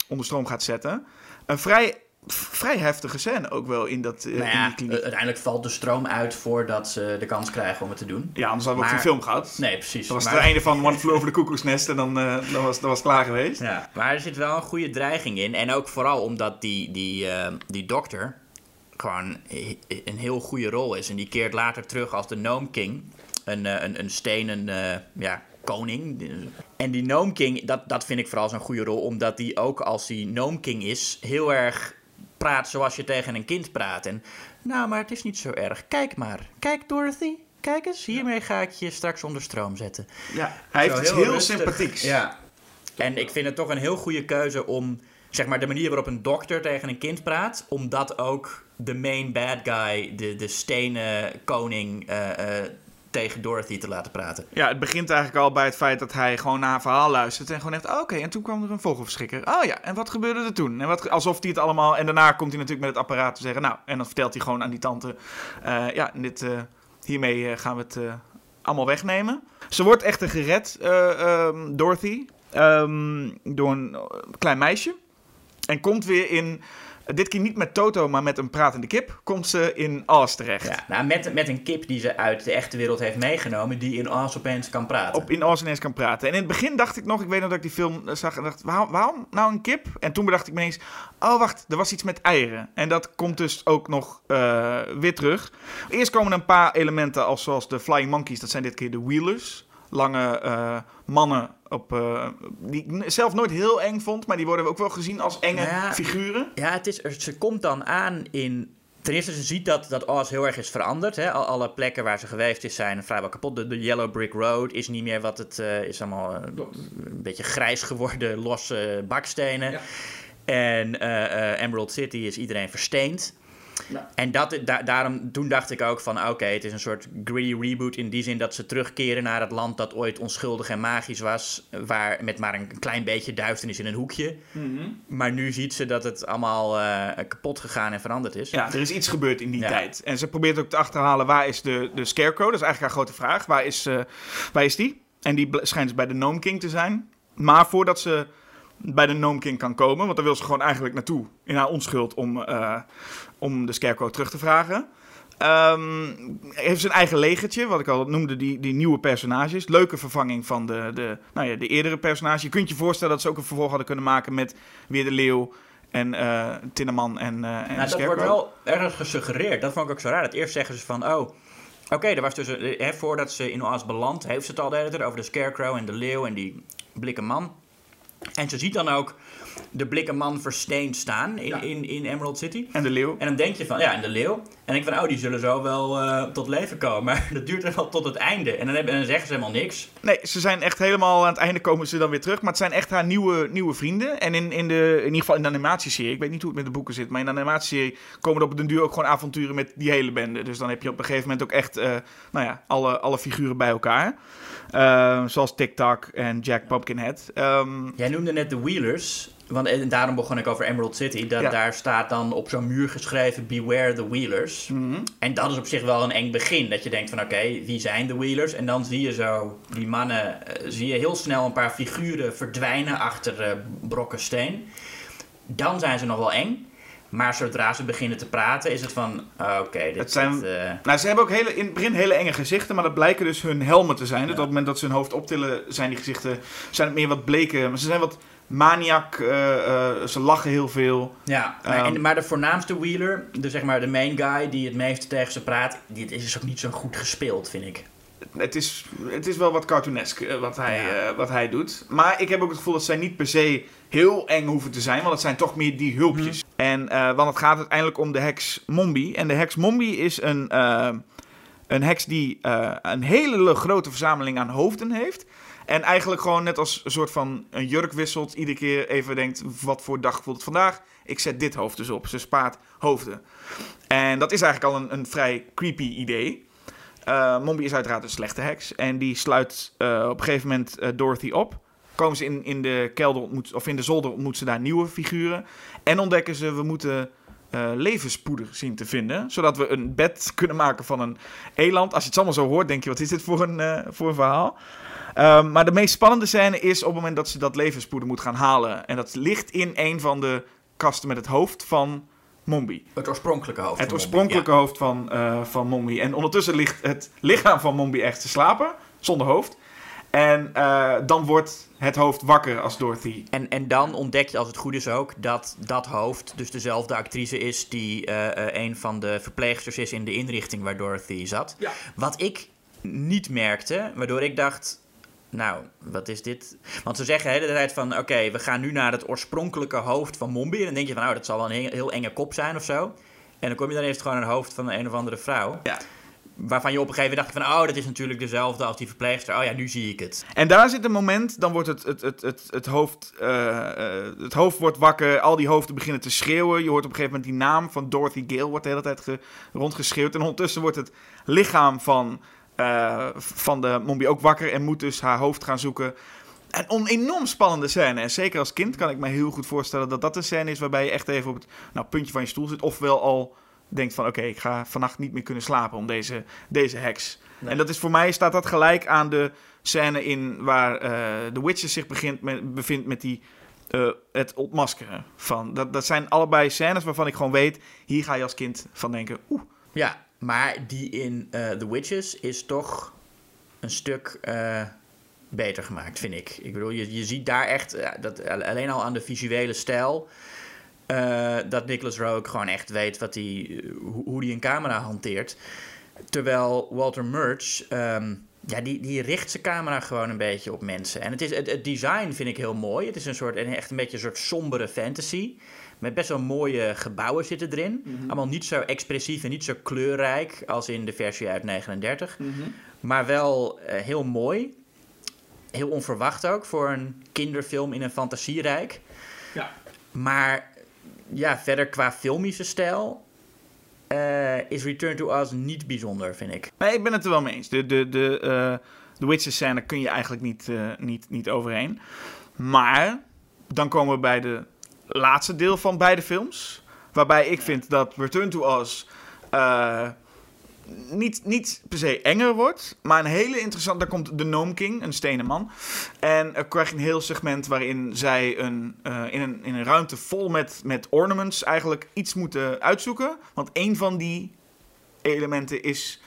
onder stroom gaat zetten. Een vrij, vrij heftige scène ook wel in, dat, eh, Nou in ja, die kliniek. uiteindelijk valt de stroom uit voordat ze de kans krijgen om het te doen. ja, anders hadden we ook geen film gehad. Nee, precies. Dat was maar, het einde van One Flew Over the Cuckoo's Nest en dan, eh, dan, was, dan was het klaar geweest. ja, maar er zit wel een goede dreiging in. En ook vooral omdat die, die, eh, die dokter gewoon een heel goede rol is. En die keert later terug als de Gnome King. Een, een, een stenen ja, koning. En die Gnome King, dat, dat vind ik vooral zo'n goede rol. Omdat die ook als die Gnome King is, heel erg praat zoals je tegen een kind praat. En nou, maar het is niet zo erg. Kijk maar. Kijk Dorothy. Kijk eens, hiermee ga ik je straks onder stroom zetten. Ja, hij heeft iets heel rustig. sympathieks. Ja. En ik vind het toch een heel goede keuze om, zeg maar, de manier waarop een dokter tegen een kind praat, om dat ook de main bad guy, de, de stenen koning, eh, eh, tegen Dorothy te laten praten. Ja, het begint eigenlijk al bij het feit dat hij gewoon naar haar verhaal luistert. En gewoon echt, oh, oké, en toen kwam er een vogelverschrikker. Oh ja, en wat gebeurde er toen? En wat, alsof hij het allemaal... En daarna komt hij natuurlijk met het apparaat te zeggen... Nou, en dan vertelt hij gewoon aan die tante... eh, ja, dit, eh, hiermee eh, gaan we het allemaal wegnemen. Ze wordt echter gered, eh, ehm, Dorothy, ehm, door een klein meisje. En komt weer in... Dit keer niet met Toto, maar met een pratende kip. Komt ze in Oz terecht. Ja, nou, met, met een kip die ze uit de echte wereld heeft meegenomen, die in Oz opeens kan praten. op in Oz ineens kan praten. En in het begin dacht ik nog, ik weet nog dat ik die film eh, zag en dacht, waarom, waarom nou een kip? En toen bedacht ik me ineens, oh wacht, er was iets met eieren. En dat komt dus ook nog eh, weer terug. Eerst komen er een paar elementen als zoals de Flying Monkeys, dat zijn dit keer de Wheelers. Lange eh, mannen op, eh, die ik zelf nooit heel eng vond, maar die worden ook wel gezien als enge Ja. figuren. Ja, het is, er- ze komt dan aan in. Ten eerste, ze ziet dat, dat Oz heel erg is veranderd. Hè? Al, alle plekken waar ze geweest is zijn vrijwel kapot. De, de Yellow Brick Road is niet meer wat het eh, is. Allemaal een beetje grijs geworden, losse bakstenen. Ja. En eh, eh, Emerald City is iedereen versteend. Ja. En dat, da- daarom, toen dacht ik ook van, oké, het is een soort gritty reboot in die zin dat ze terugkeren naar het land dat ooit onschuldig en magisch was, waar met maar een klein beetje duisternis in een hoekje. Maar nu ziet ze dat het allemaal eh, kapot gegaan en veranderd is. Ja, er is iets gebeurd in die Ja. tijd. En ze probeert ook te achterhalen waar is de, de Scarecrow. Dat is eigenlijk haar grote vraag. Waar is, eh, waar is die? En die schijnt dus bij de Gnome King te zijn. Maar voordat ze bij de Gnome King kan komen, want daar wil ze gewoon eigenlijk naartoe in haar onschuld om, eh, om de Scarecrow terug te vragen. Ehm, heeft zijn eigen legertje, wat ik al noemde, die, die nieuwe personages. Leuke vervanging van de, de, nou ja, de eerdere personages. Je kunt je voorstellen dat ze ook een vervolg hadden kunnen maken met weer de leeuw en uh, Tinneman en, uh, en nou, Dat wordt wel ergens gesuggereerd. Dat vond ik ook zo raar. Het eerst zeggen ze van, oh, oké, er was dus, hè, voordat ze in Oas belandt, heeft ze het al de hele tijd over de Scarecrow en de leeuw en die blikken man. En ze ziet dan ook de blikken man versteend staan in, in, in Emerald City. En de leeuw. En dan denk je van, ja, en de leeuw. En denk van, oh, die zullen zo wel uh, tot leven komen. Maar dat duurt er wel tot het einde. En dan, hebben, en dan zeggen ze helemaal niks. Nee, ze zijn echt helemaal aan het einde komen ze dan weer terug. Maar het zijn echt haar nieuwe, nieuwe vrienden. En in, in, de, in ieder geval in de animatieserie, ik weet niet hoe het met de boeken zit. Maar in de animatieserie komen er op den duur ook gewoon avonturen met die hele bende. Dus dan heb je op een gegeven moment ook echt, uh, nou ja, alle, alle figuren bij elkaar. Uh, zoals TikTok en Jack Pumpkinhead. Um, Jij noemde net de Wheelers. Want en daarom begon ik over Emerald City. Dat, Daar staat dan op zo'n muur geschreven: Beware the Wheelers. Mhm. En dat is op zich wel een eng begin. Dat je denkt: van oké, wie zijn de Wheelers? En dan zie je zo die mannen, uh, zie je heel snel een paar figuren verdwijnen achter uh, brokken steen. Dan zijn ze nog wel eng. Maar zodra ze beginnen te praten, is het van: oh, oké, okay, dit zijn. Dit, uh... Nou, ze hebben ook hele, in het begin hele enge gezichten, maar dat blijken dus hun helmen te zijn. Ja. Dus op het moment dat ze hun hoofd optillen, zijn die gezichten zijn het meer wat bleke. Maar ze zijn wat maniak, uh, uh, ze lachen heel veel. Ja, maar, um, en, maar de voornaamste Wheeler, de, zeg maar de main guy die het meest tegen ze praat, dit is dus ook niet zo goed gespeeld, vind ik. Het is, het is wel wat cartoonesk wat, hij, ja. wat hij doet. Maar ik heb ook het gevoel dat zij niet per se heel eng hoeven te zijn. Want het zijn toch meer die hulpjes. En, want het gaat uiteindelijk om de heks Mombi. En de heks Mombi is een, een heks die een hele grote verzameling aan hoofden heeft. En eigenlijk gewoon net als een soort van een jurk wisselt. Iedere keer even denkt, wat voor dag voelt het vandaag? Ik zet dit hoofd dus op. Ze spaart hoofden. En dat is eigenlijk al een, een vrij creepy idee. Uh, Mombi is uiteraard een slechte heks. En die sluit uh, op een gegeven moment uh, Dorothy op. Komen ze in, in de kelder ontmoet, of in de zolder ontmoeten ze daar nieuwe figuren. En ontdekken ze, we moeten levenspoeder zien te vinden. Zodat we een bed kunnen maken van een eland. Als je het allemaal zo hoort, denk je, wat is dit voor een, voor een verhaal? Um, maar de meest spannende scène is op het moment dat ze dat levenspoeder moet gaan halen. En dat ligt in een van de kasten met het hoofd van Mombi. Het oorspronkelijke hoofd. Het van oorspronkelijke Mombi, hoofd van, uh, van Mombi. En ondertussen ligt het lichaam van Mombi echt te slapen, zonder hoofd. En uh, dan wordt het hoofd wakker als Dorothy. En, en dan ontdek je, als het goed is ook, dat dat hoofd dus dezelfde actrice is die uh, een van de verpleegsters is in de inrichting waar Dorothy zat. Ja. Wat ik niet merkte, waardoor ik dacht, nou, wat is dit? Want ze zeggen de hele tijd van, oké, okay, we gaan nu naar het oorspronkelijke hoofd van Mombi. En dan denk je van, nou, dat zal wel een heel, enge kop zijn of zo. En dan kom je dan eerst gewoon een hoofd van een of andere vrouw. Ja. Waarvan je op een gegeven moment dacht van, oh, dat is natuurlijk dezelfde als die verpleegster. Oh ja, nu zie ik het. En daar zit een moment, dan wordt het, het, het, het, het hoofd, uh, uh, het hoofd wordt wakker. Al die hoofden beginnen te schreeuwen. Je hoort op een gegeven moment die naam van Dorothy Gale wordt de hele tijd ge, rondgeschreeuwd. En ondertussen wordt het lichaam van uh, van de Mombi ook wakker en moet dus haar hoofd gaan zoeken. En een enorm spannende scène. En zeker als kind kan ik me heel goed voorstellen dat dat een scène is waarbij je echt even op het nou, puntje van je stoel zit. Ofwel al denkt van oké, okay, ik ga vannacht niet meer kunnen slapen om deze, deze heks. Nee. En dat is voor mij staat dat gelijk aan de scène in waar uh, The Witcher zich begint met, bevindt met die, uh, het ontmaskeren. Van. Dat, dat zijn allebei scènes waarvan ik gewoon weet, hier ga je als kind van denken, oeh. Ja, maar die in uh, The Witches is toch een stuk beter gemaakt, vind ik. Ik bedoel, je, je ziet daar echt, dat, alleen al aan de visuele stijl, dat Nicholas Rogue gewoon echt weet wat die, hoe hij een camera hanteert. Terwijl Walter Murch, um, ja, die, die richt zijn camera gewoon een beetje op mensen. En het, is, het, het design vind ik heel mooi. Het is een soort, echt een beetje een soort sombere fantasy. Met best wel mooie gebouwen zitten erin. Mm -hmm. Allemaal niet zo expressief en niet zo kleurrijk als in de versie uit 39. Mm -hmm. Maar wel uh, heel mooi. Heel onverwacht ook voor een kinderfilm in een fantasierijk. Ja. Maar ja, verder qua filmische stijl uh, is Return to Oz niet bijzonder, vind ik. Nee, ik ben het er wel mee eens. De, de, de, uh, de Witcher scène kun je eigenlijk niet, uh, niet, niet overheen. Maar dan komen we bij de laatste deel van beide films. Waarbij ik vind dat Return to Oz uh, niet, niet per se enger wordt. Maar een hele interessante... Daar komt de Gnome King, een stenen man. En er krijg je een heel segment waarin zij een, uh, in, een, in een ruimte vol met, met ornaments... eigenlijk iets moeten uitzoeken. Want een van die elementen is,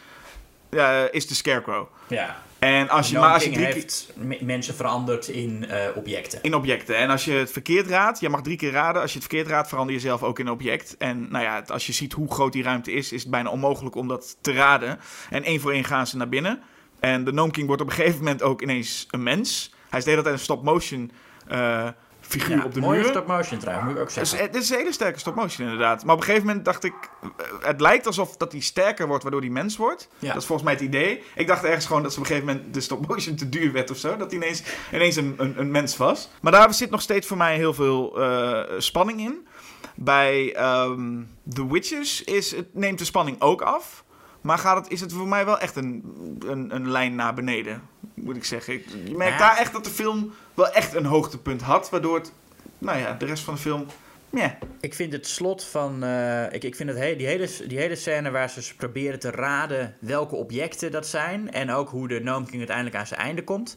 eh, is de Scarecrow. Ja. En als je, maar als je drie keer mensen veranderd in eh, objecten. in objecten. En als je het verkeerd raadt, je mag drie keer raden. Als je het verkeerd raadt, verander je zelf ook in een object. En nou ja, als je ziet hoe groot die ruimte is, is het bijna onmogelijk om dat te raden. En één voor één gaan ze naar binnen. En de Gnome King wordt op een gegeven moment ook ineens een mens. Hij is de hele tijd een stop-motion eh, figuur Ja, op de mooie muren. stop motion trouwens, moet ik ook zeggen. het is een hele sterke stop-motion inderdaad. Maar op een gegeven moment dacht ik... eh, Het lijkt alsof dat hij sterker wordt waardoor hij mens wordt. Ja. Dat is volgens mij het idee. Ik dacht ergens gewoon dat ze op een gegeven moment de stop-motion te duur werd of zo. Dat hij ineens, ineens een, een, een mens was. Maar daar zit nog steeds voor mij heel veel eh, spanning in. Bij ehm, The Witches is het, neemt de spanning ook af. Maar gaat het, is het voor mij wel echt een, een, een lijn naar beneden, moet ik zeggen. Ik, je merkt Ja. daar echt dat de film wel echt een hoogtepunt had. Waardoor het, nou ja, de rest van de film... meh. Ik vind het slot van. eh, ik, ik vind het he- die, hele, die hele scène waar ze proberen te raden welke objecten dat zijn. En ook hoe de Gnome King uiteindelijk aan zijn einde komt.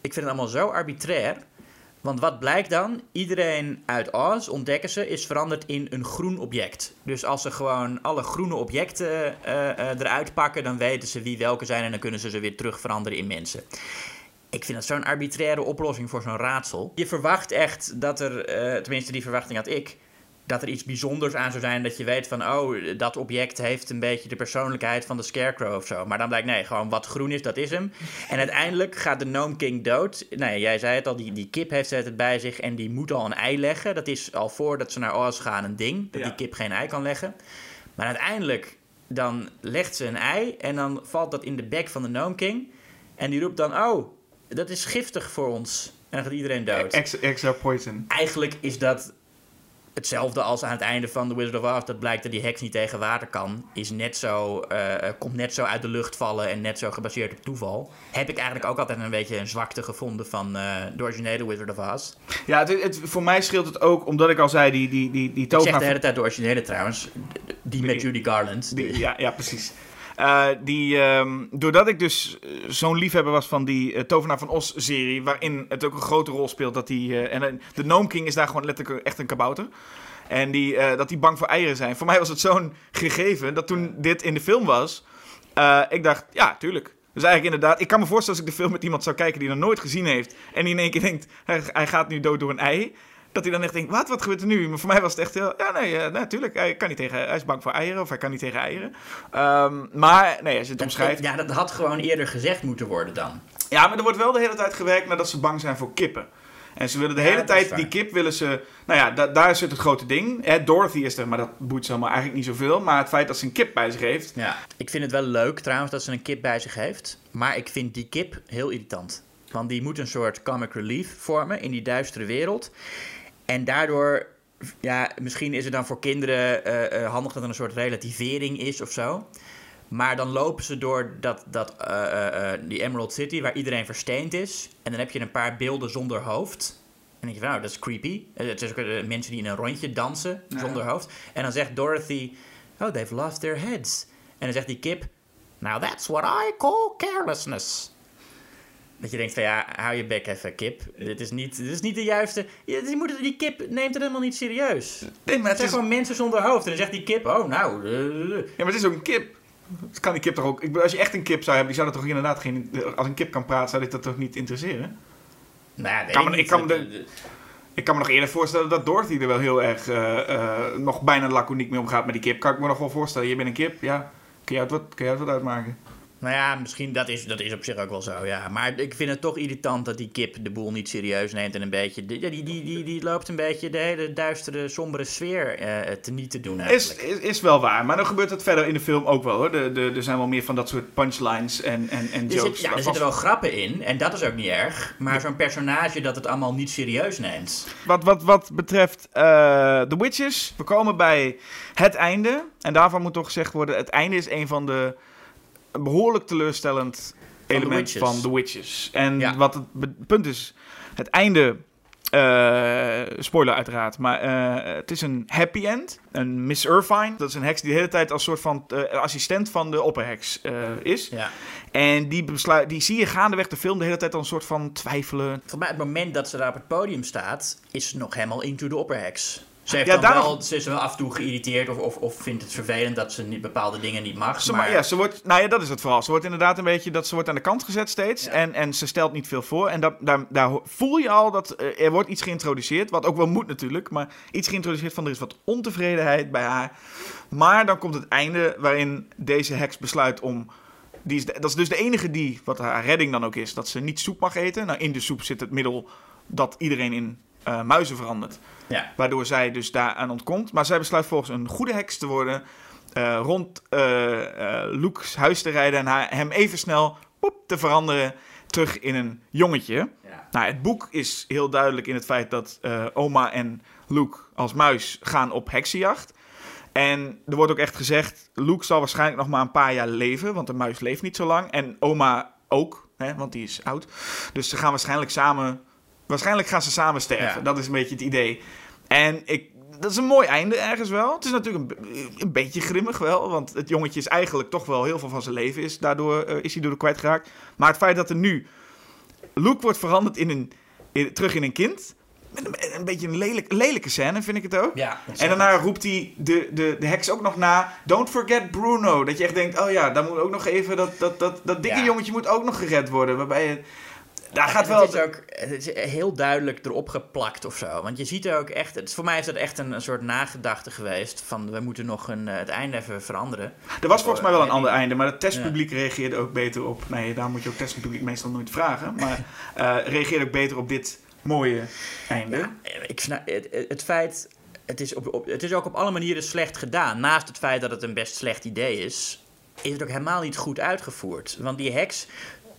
Ik vind het allemaal zo arbitrair. Want wat blijkt dan? Iedereen uit Oz, ontdekken ze, is veranderd in een groen object. Dus als ze gewoon alle groene objecten eh, eh, eruit pakken, dan weten ze wie welke zijn en dan kunnen ze ze weer terug veranderen in mensen. Ik vind dat zo'n arbitraire oplossing voor zo'n raadsel. Je verwacht echt dat er, eh, tenminste die verwachting had ik, dat er iets bijzonders aan zou zijn dat je weet van, oh, dat object heeft een beetje de persoonlijkheid van de Scarecrow of zo. Maar dan blijkt, nee, gewoon wat groen is, dat is hem. En uiteindelijk gaat de Gnome King dood. Nee, jij zei het al, die, die kip heeft het bij zich en die moet al een ei leggen. Dat is al voordat ze naar Oz gaan een ding, dat Ja. die kip geen ei kan leggen. Maar uiteindelijk, dan legt ze een ei en dan valt dat in de bek van de Gnome King. En die roept dan, oh, dat is giftig voor ons. En dan gaat iedereen dood. Extra, extra poison. Eigenlijk is dat hetzelfde als aan het einde van The Wizard of Oz. Dat blijkt dat die heks niet tegen water kan. Is net zo, eh, komt net zo uit de lucht vallen en net zo gebaseerd op toeval. Heb ik eigenlijk ook altijd een beetje een zwakte gevonden van eh, de originele Wizard of Oz. Ja, het, het- voor mij scheelt het ook, omdat ik al zei, die, die, die, die Ik zeg de hele tijd de originele trouwens. Die met Judy Garland. Die- ja, ja, precies. Eh, die, ehm, doordat ik dus eh, zo'n liefhebber was van die eh, Tovenaar van Os-serie, waarin het ook een grote rol speelt dat die... en de Gnome King is daar gewoon letterlijk echt een kabouter. En die, dat die bang voor eieren zijn. Voor mij was het zo'n gegeven dat toen dit in de film was, ik dacht, ja, tuurlijk. Dus eigenlijk inderdaad, ik kan me voorstellen als ik de film met iemand zou kijken die nog nooit gezien heeft. En die in één keer denkt, hij, hij gaat nu dood door een ei. Dat hij dan echt denkt, wat, wat gebeurt er nu? Maar voor mij was het echt heel, ja nee, eh, natuurlijk. Hij, kan niet tegen, hij is bang voor eieren of hij kan niet tegen eieren. Ehm, maar nee, als je het omschrijft. Ja, dat had gewoon eerder gezegd moeten worden dan. Ja, maar er wordt wel de hele tijd gewerkt nadat ze bang zijn voor kippen. En ze willen de Ja, hele tijd, die kip willen ze... Nou ja, da- daar zit het grote ding. Hè, Dorothy is er, maar dat boeit ze allemaal eigenlijk niet zoveel. Maar het feit dat ze een kip bij zich heeft... Ja. Ik vind het wel leuk trouwens dat ze een kip bij zich heeft. Maar ik vind die kip heel irritant. Want die moet een soort comic relief vormen in die duistere wereld. En daardoor, ja, misschien is het dan voor kinderen eh, eh, handig dat er een soort relativering is of zo. Maar dan lopen ze door dat, dat, eh, die Emerald City waar iedereen versteend is. En dan heb je een paar beelden zonder hoofd. En dan denk je van, nou, dat is creepy. Het is ook mensen die in een rondje dansen Ja. zonder hoofd. En dan zegt Dorothy, oh, they've lost their heads. En dan zegt die kip, now that's what I call carelessness. Dat je denkt van ja, hou je bek even, kip. Dit is niet, dit is niet de juiste. Die, moet, die kip neemt het helemaal niet serieus. Nee, maar Het zijn is, gewoon mensen zonder hoofd. En dan zegt die kip, oh nou. eh, eh, eh. ja, maar het is ook een kip. Dat kan die kip toch ook... Ik, als je echt een kip zou hebben, die zou dat toch inderdaad geen... Als een kip kan praten, zou dit dat toch niet interesseren? Nou Kan ik me- niet. ik kan me de- Ik kan me nog eerder voorstellen dat Dorothy er wel heel erg... nog bijna laconiek mee omgaat met die kip. Kan ik me nog wel voorstellen. Je bent een kip, ja. Kun je uit wat, kun je uit wat uitmaken? Nou ja, misschien dat is, dat is op zich ook wel zo, ja. Maar ik vind het toch irritant dat die kip de boel niet serieus neemt en een beetje... Die, die, die, die, die loopt een beetje de hele duistere, sombere sfeer eh te niet te doen Is, eigenlijk. is, is wel waar, maar dan gebeurt het verder in de film ook wel hoor. De, de, er zijn wel meer van dat soort punchlines en, en, en Er, jokes. zit, ja, er zitten wel grappen in en dat is ook niet erg. Maar zo'n personage dat het allemaal niet serieus neemt. Wat, wat, wat betreft eh The Witches, we komen bij het einde. En daarvan moet toch gezegd worden, het einde is een van de een behoorlijk teleurstellend The element van The Witches. En Ja. wat het punt is, het einde, eh, spoiler uiteraard, maar eh, het is een happy end. Een Miss Irvine, dat is een heks die de hele tijd als soort van eh, assistent van de opperheks is. Ja. En die, besluit, die zie je gaandeweg de film de hele tijd al een soort van twijfelen. Voor mij, het moment dat ze daar op het podium staat, is ze nog helemaal into de opperheks. Ze, heeft Ja, dan wel, ze is wel af en toe geïrriteerd of, of, of vindt het vervelend dat ze niet, bepaalde dingen niet mag. Ze, maar, ja, ze wordt, nou ja, dat is het vooral. Ze wordt inderdaad een beetje, dat ze wordt aan de kant gezet steeds. Ja. En, en ze stelt niet veel voor. En dat, daar, voel je al dat eh, er wordt iets geïntroduceerd. Wat ook wel moet natuurlijk. Maar iets geïntroduceerd van er is wat ontevredenheid bij haar. Maar dan komt het einde waarin deze heks besluit om... Die is de- dat is dus de enige die, wat haar redding dan ook is, dat ze niet soep mag eten. Nou, in de soep zit het middel dat iedereen in eh, muizen verandert. Ja. Waardoor zij dus daaraan ontkomt. Maar zij besluit volgens een goede heks te worden. eh, rond eh, eh, Luke's huis te rijden. En haar, hem even snel poep, te veranderen. Terug in een jongetje. Ja. Nou, het boek is heel duidelijk in het feit dat oma en Luke als muis gaan op heksenjacht. En er wordt ook echt gezegd: Luke zal waarschijnlijk nog maar een paar jaar leven. Want de muis leeft niet zo lang. En oma ook, hè, want die is oud. Dus ze gaan waarschijnlijk samen. Waarschijnlijk gaan ze samen sterven. Ja. Dat is een beetje het idee. En ik, dat is een mooi einde ergens wel. Het is natuurlijk een, een beetje grimmig wel. Want het jongetje is eigenlijk toch wel heel veel van zijn leven. Is, daardoor eh, is hij door de kwijtgeraakt. Maar het feit dat er nu. Luke wordt veranderd in een, in- terug in een kind. Met een, een beetje een lelijk, lelijke scène, vind ik het ook. Ja, En daarna roept hij de, de, de heks ook nog na. Don't forget Bruno. Dat je echt denkt, oh ja, daar moet ook nog even. Dat, dat, dat, dat dikke Ja. jongetje moet ook nog gered worden. Waarbij je. Daar gaat wel. Het is ook het is heel duidelijk erop geplakt of zo. Want je ziet er ook echt. Het, voor mij is dat echt een, een soort nagedachte geweest. Van we moeten nog een, eh, het einde even veranderen. Er was volgens mij wel een ander einde, maar het testpubliek reageerde ook beter op. Nee, daar moet je ook testpubliek meestal nooit vragen. Maar eh reageerde ook beter op dit mooie einde. Ja, ik snap, het, het- het feit. Het is, op, op, het is ook op alle manieren slecht gedaan. Naast het feit dat het een best slecht idee is, is het ook helemaal niet goed uitgevoerd. Want die heks.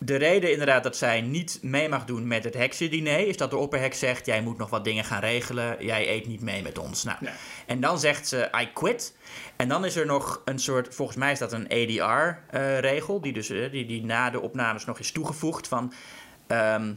De reden inderdaad dat zij niet mee mag doen met het heksendiner... is dat de opperheks zegt... jij moet nog wat dingen gaan regelen, jij eet niet mee met ons. Nou. En dan zegt ze, I quit. En dan is er nog een soort, volgens mij is dat een ADR-regel... die, dus, eh, die, die na de opnames nog is toegevoegd van... ehm,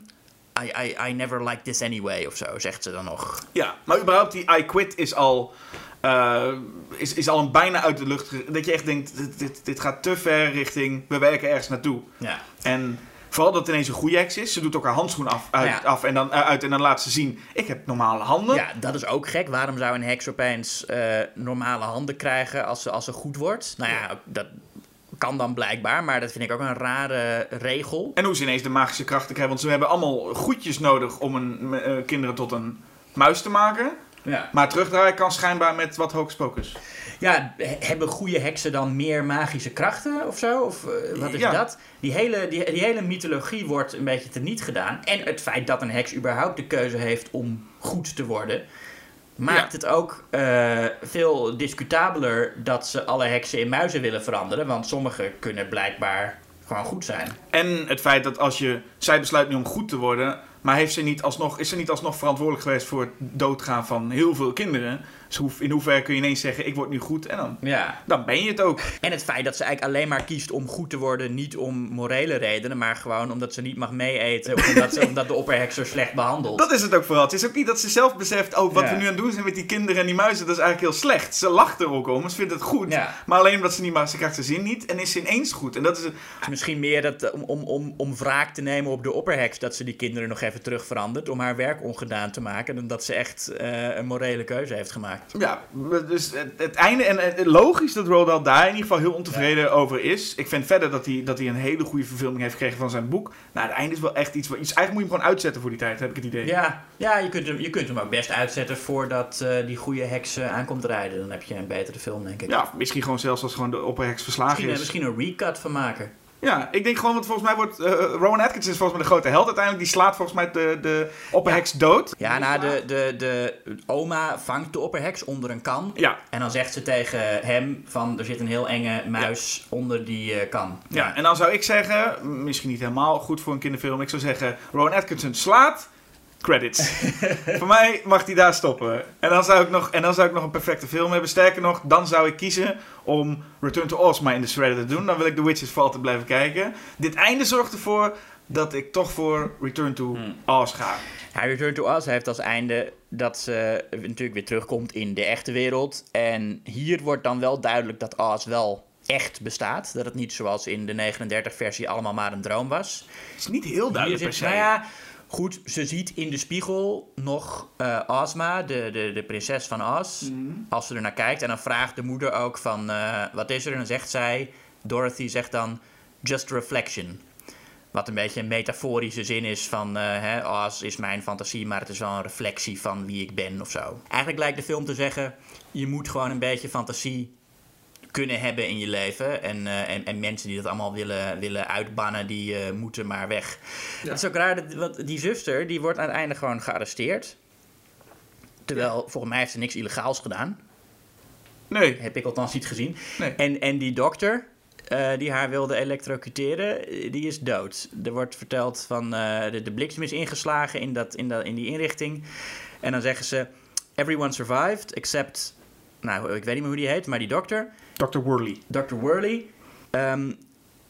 I, I, I never liked this anyway, of zo, zegt ze dan nog. Ja, maar überhaupt die I quit is al, eh, is, is al een bijna uit de lucht. Dat je echt denkt, dit, dit, dit gaat te ver richting, we werken ergens naartoe. Ja. En vooral dat het ineens een goede heks is. Ze doet ook haar handschoen af, uit, Ja. af en, dan, eh, uit en dan laat ze zien, ik heb normale handen. ja, dat is ook gek. Waarom zou een heks opeens eh, normale handen krijgen als ze, als ze goed wordt? Nou ja, dat kan dan blijkbaar, maar dat vind ik ook een rare regel. En hoe ze ineens de magische krachten krijgen. Want ze hebben allemaal goedjes nodig om een, kinderen tot een muis te maken. Ja. Maar terugdraaien kan schijnbaar met wat hocus pocus. Ja, he- hebben goede heksen dan meer magische krachten of zo? Of eh, wat is Ja. dat? Die hele, die, die hele mythologie wordt een beetje teniet gedaan. En het feit dat een heks überhaupt de keuze heeft om goed te worden... maakt Ja. het ook eh, veel discutabeler dat ze alle heksen in muizen willen veranderen. Want sommige kunnen blijkbaar gewoon goed zijn. En het feit dat als je... Zij besluit nu om goed te worden... Maar heeft ze niet alsnog, is ze niet alsnog verantwoordelijk geweest voor het doodgaan van heel veel kinderen? Dus hoe, in hoeverre kun je ineens zeggen, ik word nu goed en dan, Ja. dan ben je het ook. En het feit dat ze eigenlijk alleen maar kiest om goed te worden, niet om morele redenen, maar gewoon omdat ze niet mag meeeten of omdat, ze, omdat de slecht behandelt. Dat is het ook vooral. Het is ook niet dat ze zelf beseft, oh, wat Ja. we nu aan het doen zijn met die kinderen en die muizen, dat is eigenlijk heel slecht. Ze lacht er ook om, ze vindt het goed. Ja. Maar alleen omdat ze niet mag, ze krijgt zijn zin niet en is ze ineens goed. En dat is het. Het is misschien meer dat, eh, om, om, om, om wraak te nemen op de opperheks, dat ze die kinderen nog even terug verandert om haar werk ongedaan te maken. Dan dat ze echt eh, een morele keuze heeft gemaakt. Ja, dus het, het einde. En het, logisch dat Roald Dahl daar in ieder geval heel ontevreden over is. Ik vind verder dat hij, dat hij een hele goede verfilming heeft gekregen van zijn boek. Nou, het einde is wel echt iets. wat- iets eigenlijk moet je hem gewoon uitzetten voor die tijd, heb ik het idee. Ja, ja je, kunt hem, je kunt hem ook best uitzetten voordat eh, die goede heks eh, aankomt rijden. Dan heb je een betere film, denk ik. Ja, misschien gewoon zelfs als gewoon de opperheks verslagen misschien, eh, is. misschien een recut van maken. Ja, ik denk gewoon, want volgens mij wordt eh, Rowan Atkinson is volgens mij de grote held uiteindelijk. Die slaat volgens mij de, de opperheks dood. Ja, nou, de, de, de oma vangt de opperheks onder een kan. Ja, En dan zegt ze tegen hem van, er zit een heel enge muis onder die eh, kan. Ja, en dan zou ik zeggen, misschien niet helemaal goed voor een kinderfilm, ik zou zeggen, Rowan Atkinson slaat, credits. voor mij mag hij daar stoppen. En dan, zou ik nog, en dan zou ik nog een perfecte film hebben. Sterker nog, dan zou ik kiezen om Return to Oz maar in de shredder te doen. Dan wil ik The Witches Fall te blijven kijken. Dit einde zorgt ervoor dat ik toch voor Return to Hmm. Oz ga. Ja, Return to Oz heeft als einde dat ze natuurlijk weer terugkomt in de echte wereld. En hier wordt dan wel duidelijk dat Oz wel echt bestaat. Dat het niet zoals in de 39-versie allemaal maar een droom was. Het is niet heel duidelijk per se. nou ja, Goed, ze ziet in de spiegel nog uh, Ozma, de, de, de prinses van Oz, Mhm. als ze er naar kijkt. En dan vraagt de moeder ook van, eh, wat is er? En dan zegt zij, Dorothy zegt dan, just reflection. Wat een beetje een metaforische zin is van, hè, Oz is mijn fantasie, maar het is wel een reflectie van wie ik ben of zo. Eigenlijk lijkt de film te zeggen, je moet gewoon een beetje fantasie kunnen hebben in je leven. En, eh, en, en mensen die dat allemaal willen, willen uitbannen, die eh, moeten maar weg. Het is ook raar, dat, want die zuster die wordt aan het einde gewoon gearresteerd. Terwijl, volgens mij heeft ze niks illegaals gedaan. Nee. Heb ik althans niet gezien. Nee. En, en die dokter eh, die haar wilde elektrocuteren, die is dood. Er wordt verteld van de, de bliksem is ingeslagen in, dat, in, dat, in die inrichting. En dan zeggen ze, everyone survived, except... Nou, ik weet niet meer hoe die heet, maar die dokter. Dr. Worley. Dr. Worley. Um,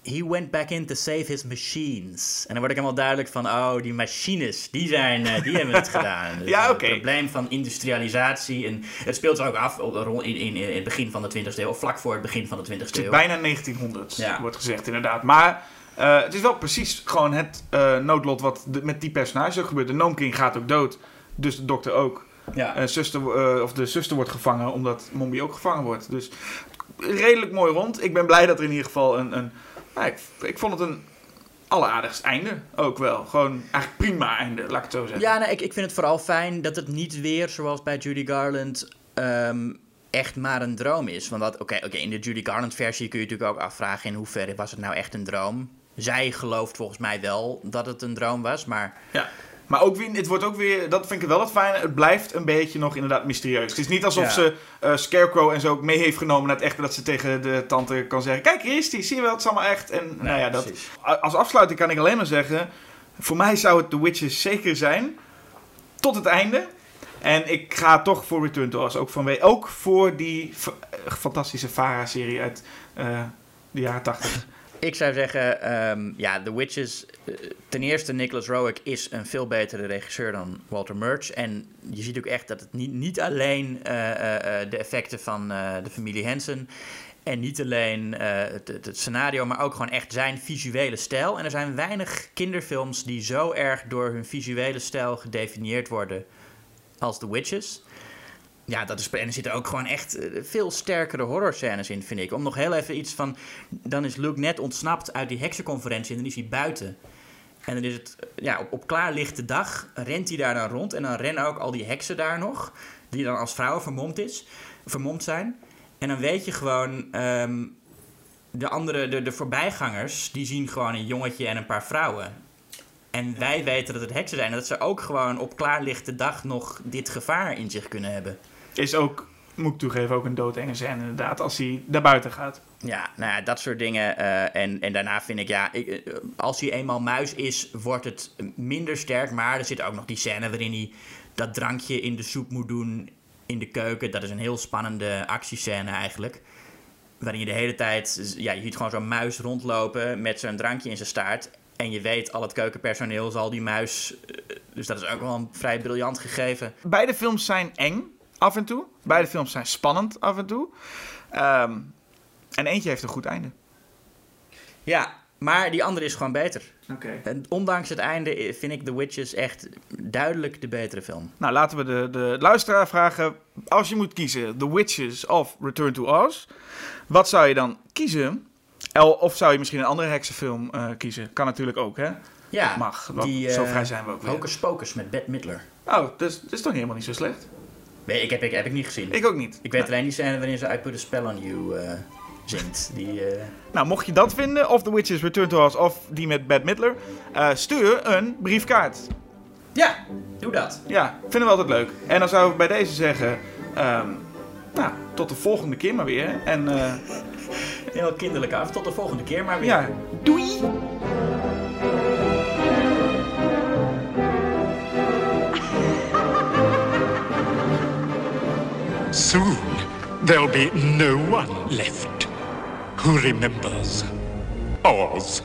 he went back in to save his machines. En dan word ik helemaal duidelijk van, oh, die machines, die, zijn, eh, die hebben het gedaan. Dus, Ja, oké. Het probleem van industrialisatie. En het speelt zich ook af in, in, in het begin van de 20e eeuw, of vlak voor het begin van de 20e Het is eeuw. bijna 1900, Ja. wordt gezegd inderdaad. Maar eh, het is wel precies gewoon het eh, noodlot wat de- met die personages ook gebeurt. De Gnome King gaat ook dood, dus de dokter ook. Ja. Eh, zuster, of de zuster wordt gevangen, omdat Mombi ook gevangen wordt. Dus redelijk mooi rond. Ik ben blij dat er in ieder geval een... een nou, ik, ik vond het een alleraardigst einde ook wel. Gewoon eigenlijk prima einde, laat ik het zo zeggen. Ja, nou, ik, ik vind het vooral fijn dat het niet weer, zoals bij Judy Garland, ehm, echt maar een droom is. Want dat, oké, oké, in de Judy Garland versie kun je natuurlijk ook afvragen in hoeverre was het nou echt een droom. Zij gelooft volgens mij wel dat het een droom was, maar Ja. Maar ook weer, het wordt ook weer, dat vind ik wel het fijne, het blijft een beetje nog inderdaad mysterieus. Het is niet alsof Ja. ze eh, Scarecrow en zo ook mee heeft genomen naar het echte, dat ze tegen de tante kan zeggen, kijk hier is die, zie je wel, het is allemaal echt. En nou ja, dat, precies. als afsluiting kan ik alleen maar zeggen, voor mij zou het The Witches zeker zijn, tot het einde. En ik ga toch voor Return to Oz, ook, vanwege, ook voor die fantastische Farah-serie uit eh, de jaren 80. Ik zou zeggen, ehm, ja, The Witches. eh, ten eerste, Nicholas Roeg is een veel betere regisseur dan Walter Murch. En je ziet ook echt dat het niet, niet alleen eh, eh, de effecten van de familie Hansen. En niet alleen het, het scenario, maar ook gewoon echt zijn visuele stijl. En er zijn weinig kinderfilms die zo erg door hun visuele stijl gedefinieerd worden als The Witches. Ja, dat is, en er zitten ook gewoon echt eh, veel sterkere horrorscènes in, vind ik. Om nog heel even iets van... Dan is Luke net ontsnapt uit die heksenconferentie en dan is hij buiten. En dan is het, eh, ja, op, op klaarlichte dag rent hij daar dan rond. En dan rennen ook al die heksen daar nog, die dan als vrouwen vermomd, is, vermomd zijn. En dan weet je gewoon, ehm, de andere, de, de voorbijgangers, die zien gewoon een jongetje en een paar vrouwen. En wij weten dat het heksen zijn. En dat ze ook gewoon op klaarlichte dag nog dit gevaar in zich kunnen hebben. Is ook, moet ik toegeven, ook een doodenge scène inderdaad, als hij naar buiten gaat. Ja, nou ja, dat soort dingen. eh, en, en daarna vind ik, ja, ik, eh, als hij eenmaal muis is, wordt het minder sterk. Maar er zit ook nog die scène waarin hij dat drankje in de soep moet doen in de keuken. Dat is een heel spannende actiescène eigenlijk. Waarin je de hele tijd, ja, je ziet gewoon zo'n muis rondlopen met zo'n drankje in zijn staart. En je weet, al het keukenpersoneel zal die muis. eh, Dus dat is ook wel een vrij briljant gegeven. Beide films zijn eng af en toe. Beide films zijn spannend af en toe. Ehm, en eentje heeft een goed einde. Ja, maar die andere is gewoon beter. Oké. En ondanks het einde vind ik The Witches echt duidelijk de betere film. Nou, laten we de, de luisteraar vragen. Als je moet kiezen, The Witches of Return to Oz. Wat zou je dan kiezen? Of zou je misschien een andere heksenfilm eh, kiezen? Kan natuurlijk ook, hè? Ja, Mag. Want die, zo eh, vrij zijn we ook weer. Hocus Pocus met Bette Midler. Oh, dus dat is toch helemaal niet zo slecht? Nee, ik heb, ik, heb ik niet gezien. Ik ook niet. Ik weet alleen die scène waarin ze I Put a Spell on You eh, zingt. Die, eh, Nou, mocht je dat vinden, of The Witches Return to Oz, of die met Bette Midler, eh, stuur een briefkaart. Ja, doe dat. Ja, vinden we altijd leuk. En dan zou ik bij deze zeggen, ehm, nou, tot de volgende keer maar weer. En Heel kinderlijk af. Tot de volgende keer maar weer. ja, doei! Soon, there'll be no one left who remembers Oz.